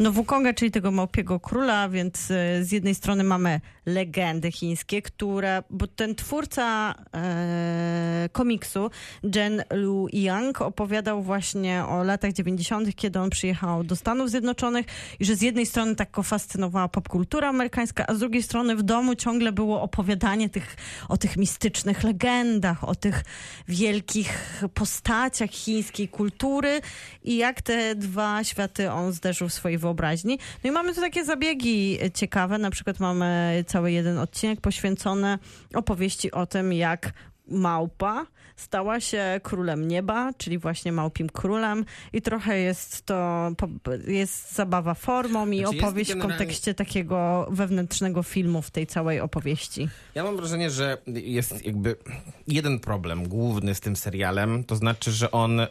No Wukonga, czyli tego małpiego króla, więc y, z jednej strony mamy legendy chińskie, które, bo ten twórca e, komiksu, Jen Lu Yang, opowiadał właśnie o latach 90., kiedy on przyjechał do Stanów Zjednoczonych i że z jednej strony tak go fascynowała popkultura amerykańska, a z drugiej strony w domu ciągle było opowiadanie tych, o tych mistycznych legendach, o tych wielkich postaciach chińskiej kultury i jak te dwa światy on zderzył w swojej wyobraźni. No i mamy tu takie zabiegi ciekawe, na przykład mamy cały jeden odcinek poświęcony opowieści o tym, jak małpa stała się królem nieba, czyli właśnie małpim królem i trochę jest to, jest zabawa formą i Znaczy opowieść w generalnie- kontekście takiego wewnętrznego filmu w tej całej opowieści. Ja mam wrażenie, że jest jakby jeden problem główny z tym serialem, to znaczy, że on em,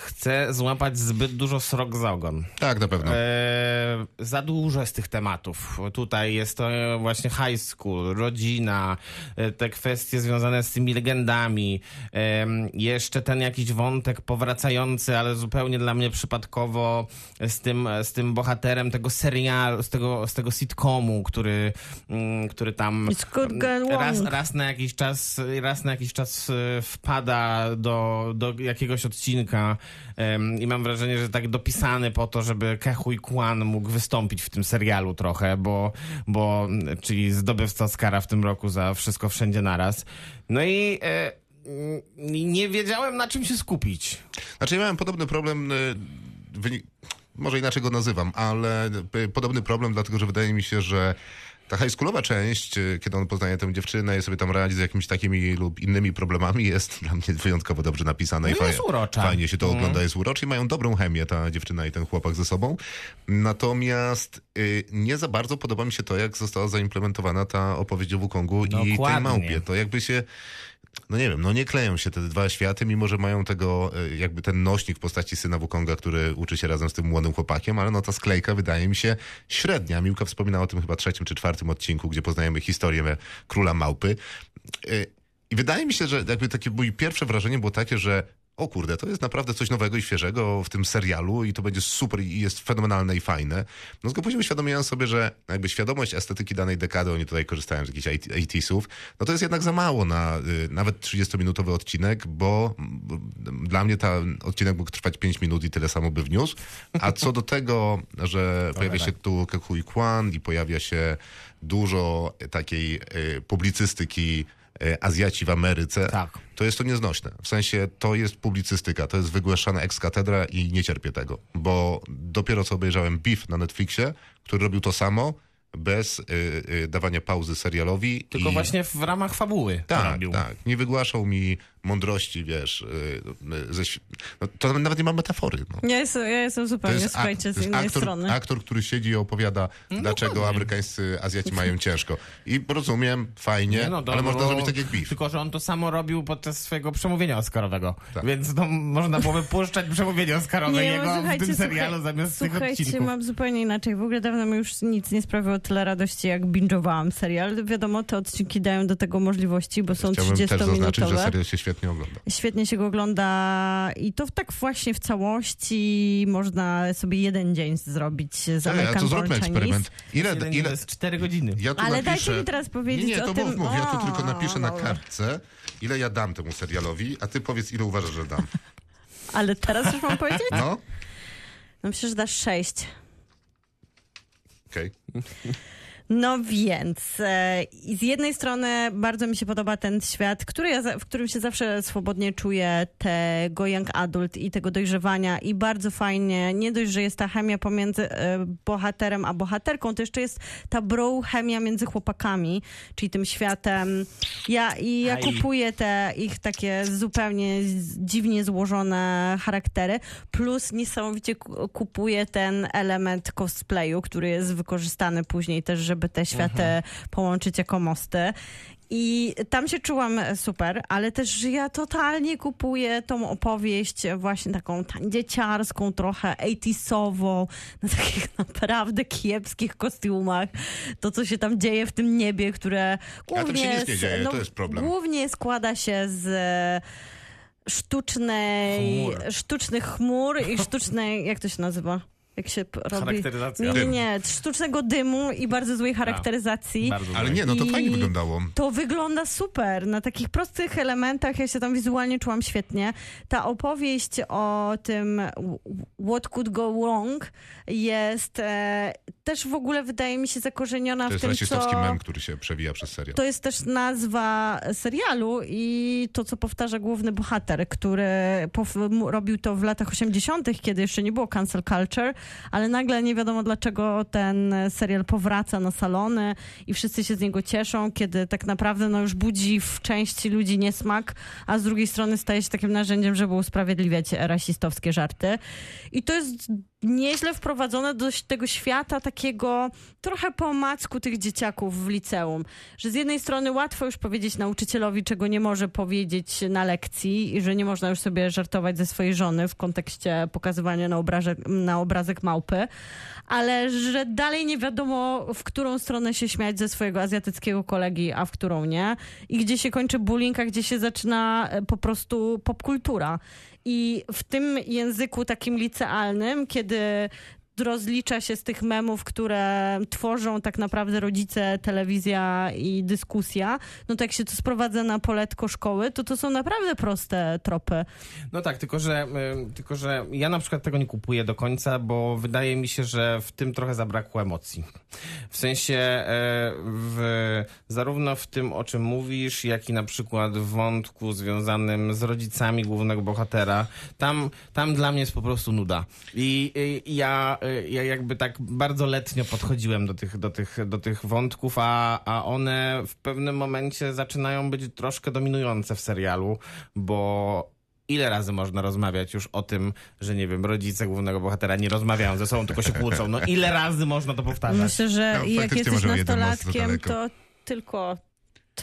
chce złapać zbyt dużo srok za ogon. Tak, na pewno. E, za dużo jest tych tematów. Tutaj jest to właśnie high school, rodzina, e, te kwestie związane z tymi legendami. Em, jeszcze ten jakiś wątek powracający, ale zupełnie dla mnie przypadkowo z tym, z tym bohaterem tego serialu, z tego, z tego sitcomu, który, mm, który tam raz, raz na jakiś czas, raz na jakiś czas e, wpada do, do jakiegoś odcinka i mam wrażenie, że tak dopisany po to, żeby Kehui Kwan mógł wystąpić w tym serialu trochę, bo, bo czyli zdobywca Oscara w tym roku za Wszystko Wszędzie Naraz. No i e, nie wiedziałem na czym się skupić. Znaczy ja miałem podobny problem, y, może inaczej go nazywam, ale y, podobny problem, dlatego że wydaje mi się, że ta high schoolowa część, y, kiedy on poznaje tę dziewczynę i sobie tam radzi z jakimiś takimi lub innymi problemami, jest dla mnie wyjątkowo dobrze napisana No i fajnie, urocza. fajnie się to Mhm. ogląda, jest uroczy i mają dobrą chemię ta dziewczyna i ten chłopak ze sobą. Natomiast y, nie za bardzo podoba mi się to, jak została zaimplementowana ta opowieść o Wukongu i tej małpie. To jakby się no nie wiem, no nie kleją się te dwa światy, mimo że mają tego, e, jakby ten nośnik w postaci syna Wukonga, który uczy się razem z tym młodym chłopakiem, ale no ta sklejka wydaje mi się średnia. Miłka wspominała o tym chyba trzecim czy czwartym odcinku, gdzie poznajemy historię króla małpy. E, I wydaje mi się, że jakby takie moje pierwsze wrażenie było takie, że o kurde, to jest naprawdę coś nowego i świeżego w tym serialu i to będzie super i jest fenomenalne i fajne. No tylko później uświadomiłem sobie, że jakby świadomość estetyki danej dekady, oni tutaj korzystają z jakichś 80sów, no to jest jednak za mało na y, nawet 30-minutowy odcinek, bo dla mnie ten odcinek mógł trwać 5 minut i tyle samo by wniósł. A co do tego, że pojawia się tu Kehui Kwan i pojawia się dużo takiej y, publicystyki Azjaci w Ameryce, Tak. to jest to nieznośne. W sensie to jest publicystyka, to jest wygłaszana ex katedra i nie cierpię tego, bo dopiero co obejrzałem Beef na Netflixie, który robił to samo, bez y, y, dawania pauzy serialowi. Tylko i... właśnie w ramach fabuły Tak, tak. Nie wygłaszał mi mądrości, wiesz, y, ze, świ- no, to nawet nie ma metafory. No. Ja jestem, ja jestem zupełnie, jest, słuchajcie, z innej aktor, strony. aktor, który siedzi i opowiada, No dlaczego amerykańscy Azjaci mają ciężko. I rozumiem, fajnie, Nie, no, ale można zrobić tak jak Beef. Tylko, że on to samo robił podczas swojego przemówienia Oscarowego. Tak. Więc to można było wypuszczać przemówienie Oscarowe Nie, jego no, w słuchajcie, tym serialu słuchaj- zamiast tych Słuchajcie, odcinków. mam zupełnie inaczej. W ogóle dawno mi już nic nie sprawiło tyle radości, jak binge'owałam serial. Wiadomo, te odcinki dają do tego możliwości, bo są Chciałbym też zaznaczyć, że 30-minutowe. serial się świetnie ogląda. Świetnie się go ogląda i to tak właśnie w całości można sobie jeden dzień zrobić z Ej, American to zróbmy Chinese. eksperyment. Ile, ile, to jest 4 godziny. ja tu Ale napiszę, dajcie mi teraz powiedzieć nie, nie, to o tym... mów, mów, ja tu tylko napiszę na kartce, ile ja dam temu serialowi, a ty powiedz, ile uważasz, że dam. Ale teraz już mam powiedzieć? No, No myślę, że dasz sześć. okej. No więc, e, z jednej strony bardzo mi się podoba ten świat, który ja, w którym się zawsze swobodnie czuję, tego young adult i tego dojrzewania i bardzo fajnie, nie dość, że jest ta chemia pomiędzy e, bohaterem a bohaterką, to jeszcze jest ta bro chemia między chłopakami, czyli tym światem. Ja, I ja kupuję te ich takie zupełnie dziwnie złożone charaktery, plus niesamowicie ku- kupuję ten element cosplayu, który jest wykorzystany później też, żeby te światy połączyć jako mosty. I tam się czułam super, ale też że ja totalnie kupuję tą opowieść właśnie taką dzieciarską, trochę 80sową, na takich naprawdę kiepskich kostiumach. To, co się tam dzieje w tym niebie, które głównie... nic nie z- dzieje, to jest problem. Głównie składa się z sztucznej, Chmur. sztucznych chmur i sztucznej, jak to się nazywa? Jak się robi? Charakteryzacja. Nie, nie, nie, sztucznego dymu i bardzo złej charakteryzacji. Bardzo Ale nie, no to I- fajnie wyglądało. To wygląda super. Na takich prostych elementach ja się tam wizualnie czułam świetnie. Ta opowieść o tym what could go wrong jest e, też w ogóle wydaje mi się zakorzeniona To w jest tym, rasistowski co... mem, który się przewija przez serial. To jest też nazwa serialu i to, co powtarza główny bohater, który robił to w latach 80., kiedy jeszcze nie było cancel culture, ale nagle nie wiadomo dlaczego ten serial powraca na salony i wszyscy się z niego cieszą, kiedy tak naprawdę no, już budzi w części ludzi niesmak, a z drugiej strony staje się takim narzędziem, żeby usprawiedliwiać rasistowskie żarty. I to jest nieźle wprowadzone do tego świata takiego trochę po omacku tych dzieciaków w liceum. Że z jednej strony łatwo już powiedzieć nauczycielowi, czego nie może powiedzieć na lekcji i że nie można już sobie żartować ze swojej żony w kontekście pokazywania na, na obrazek małpy, ale że dalej nie wiadomo, w którą stronę się śmiać ze swojego azjatyckiego kolegi, a w którą nie. I gdzie się kończy bullying, a gdzie się zaczyna e, po prostu popkultura. I w tym języku takim licealnym, kiedy rozlicza się z tych memów, które tworzą tak naprawdę rodzice, telewizja i dyskusja, no to jak się to sprowadza na poletko szkoły, to to są naprawdę proste tropy. No tak, tylko że, tylko że ja na przykład tego nie kupuję do końca, bo wydaje mi się, że w tym trochę zabrakło emocji. W sensie e, w, zarówno w tym, o czym mówisz, jak i na przykład w wątku związanym z rodzicami głównego bohatera, tam, tam dla mnie jest po prostu nuda. I, i ja, ja jakby tak bardzo letnio podchodziłem do tych, do tych, do tych wątków, a, a one w pewnym momencie zaczynają być troszkę dominujące w serialu, bo ile razy można rozmawiać już o tym, że nie wiem, rodzice głównego bohatera nie rozmawiają ze sobą, tylko się kłócą. No ile razy można to powtarzać? Myślę, że No, jak jesteś nastolatkiem, to tylko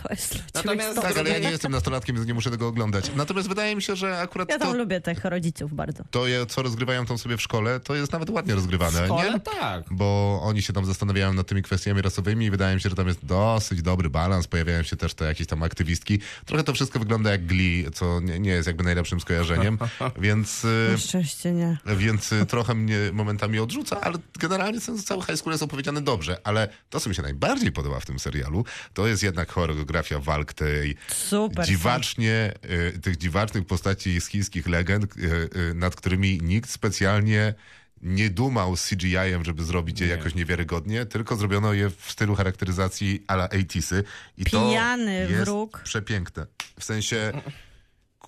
to jest dla ciebie Natomiast. Tak, ale ja nie jestem nastolatkiem, więc nie muszę tego oglądać. Natomiast wydaje mi się, że akurat Ja tam to, lubię tych rodziców bardzo. to, je- co rozgrywają tam sobie w szkole, to jest nawet ładnie rozgrywane, W szkole? nie? Tak. Bo oni się tam zastanawiają nad tymi kwestiami rasowymi i wydaje mi się, że tam jest dosyć dobry balans. Pojawiają się też te jakieś tam aktywistki. Trochę to wszystko wygląda jak Glee, co nie, nie jest jakby najlepszym skojarzeniem, więc... y, Na szczęście nie. Więc y, trochę mnie momentami odrzuca, ale generalnie ten cały high school jest opowiedziany dobrze. Ale to, co mi się najbardziej podoba w tym serialu, to jest jednak choreografia walk tej Super. dziwacznie, y, tych dziwacznych postaci z chińskich legend, y, y, nad którymi nikt specjalnie nie dumał z CGI-em, żeby zrobić je jakoś niewiarygodnie, tylko zrobiono je w stylu charakteryzacji ala 80sy. I Pijany to jest wróg. przepiękne. W sensie,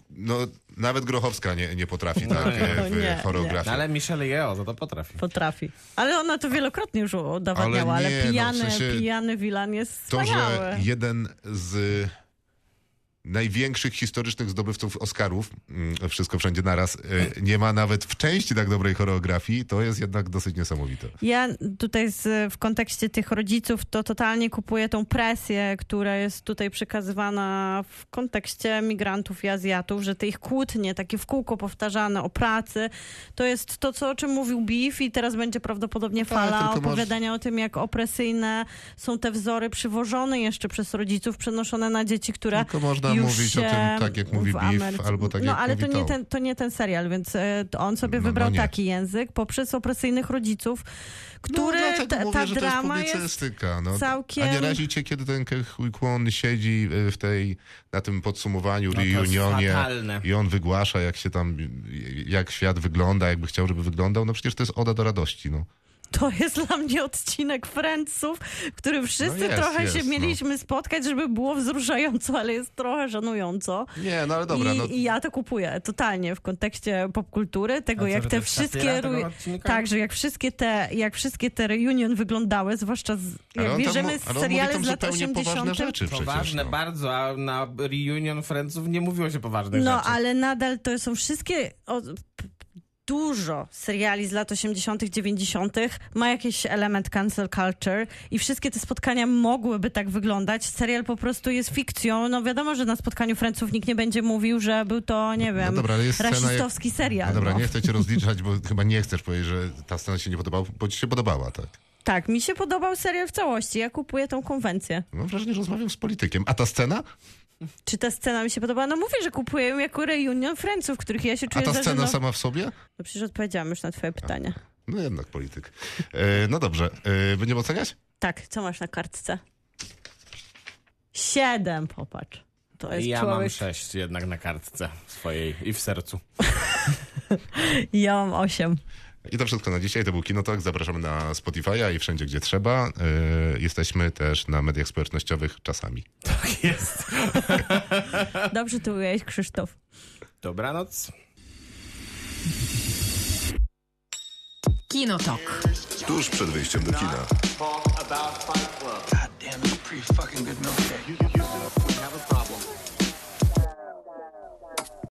no nawet Grochowska nie, nie potrafi tak No, e, w nie, nie. choreografii. No, ale Michelle Yeoh za to potrafi. Potrafi. Ale ona to wielokrotnie już udowadniała, Ale ale, nie, no, w pijany, sensie pijany Wilan jest To, wspaniały. że jeden z największych historycznych zdobywców Oscarów, mm, wszystko wszędzie naraz, y, nie ma nawet w części tak dobrej choreografii, to jest jednak dosyć niesamowite. Ja tutaj z, w kontekście tych rodziców to totalnie kupuję tą presję, która jest tutaj przekazywana w kontekście migrantów i Azjatów, że te ich kłótnie, takie w kółko powtarzane o pracy, to jest to, co, o czym mówił Beef i teraz będzie prawdopodobnie tak, fala tylko masz- opowiadania o tym, jak opresyjne są te wzory przywożone jeszcze przez rodziców, przenoszone na dzieci, które Tylko można już mówić o tym tak, jak mówi Beef, albo tak, no, jak ale mówi to nie, ten, to nie ten serial, więc e, on sobie No, no wybrał nie. taki język poprzez opresyjnych rodziców, który no, ta, mówię, ta że to jest drama jest, publicystyka. no. całkiem- A nie razi cię, kiedy ten Kwon siedzi y, w tej, na tym podsumowaniu, No reunionie i on wygłasza, jak się tam, jak świat wygląda, jakby chciał, żeby wyglądał. No przecież to jest oda do radości, no. To jest dla mnie odcinek Friendsów, w którym wszyscy No jest, trochę jest, się no. mieliśmy spotkać, żeby było wzruszająco, ale jest trochę żenująco. Nie, no ale dobra, I, no. I ja to kupuję totalnie w kontekście popkultury, tego A jak te wszystkie... satyra tego ru- odcinka? Tak, że jak wszystkie te, jak wszystkie te reunion wyglądały, zwłaszcza z, jak tam bierzemy mówi seriale tam z lat zupełnie poważne 80. rzeczy przecież. Poważne no. bardzo, a na reunion Friendsów nie mówiło się poważnych No, rzeczy. ale nadal to są wszystkie. O, dużo seriali z lat 80., 90. ma jakiś element cancel culture i wszystkie te spotkania mogłyby tak wyglądać. Serial po prostu jest fikcją. No wiadomo, że na spotkaniu Franców nikt nie będzie mówił, że był to, nie wiem, dobra, scena, jak- rasistowski serial. No dobra, no. nie chcę cię rozliczać, bo chyba nie chcesz powiedzieć, że ta scena się nie podobała, bo ci się podobała, tak? Tak, mi się podobał serial w całości. Ja kupuję tą konwencję. Mam wrażenie, że rozmawiam z politykiem. A ta scena? Czy ta scena mi się podobała? No mówię, że kupuję ją jako reunion Franców, których ja się A czuję ta zażenowana. scena sama w sobie? No przecież odpowiedziałam już na twoje pytanie. No jednak polityk. E, no dobrze, e, będziemy oceniać? Tak, co masz na kartce? Siedem, popatrz. To jest Ja mam człowiek. sześć jednak na kartce swojej i w sercu. Ja mam osiem. I to wszystko na dzisiaj. To był Kinotok. Zapraszamy na Spotify'a i wszędzie, gdzie trzeba. E, jesteśmy też na mediach społecznościowych czasami. Tak jest. Dobrze tu ująłeś, Krzysztof. Dobranoc. Kinotok. Tuż przed wyjściem do kina.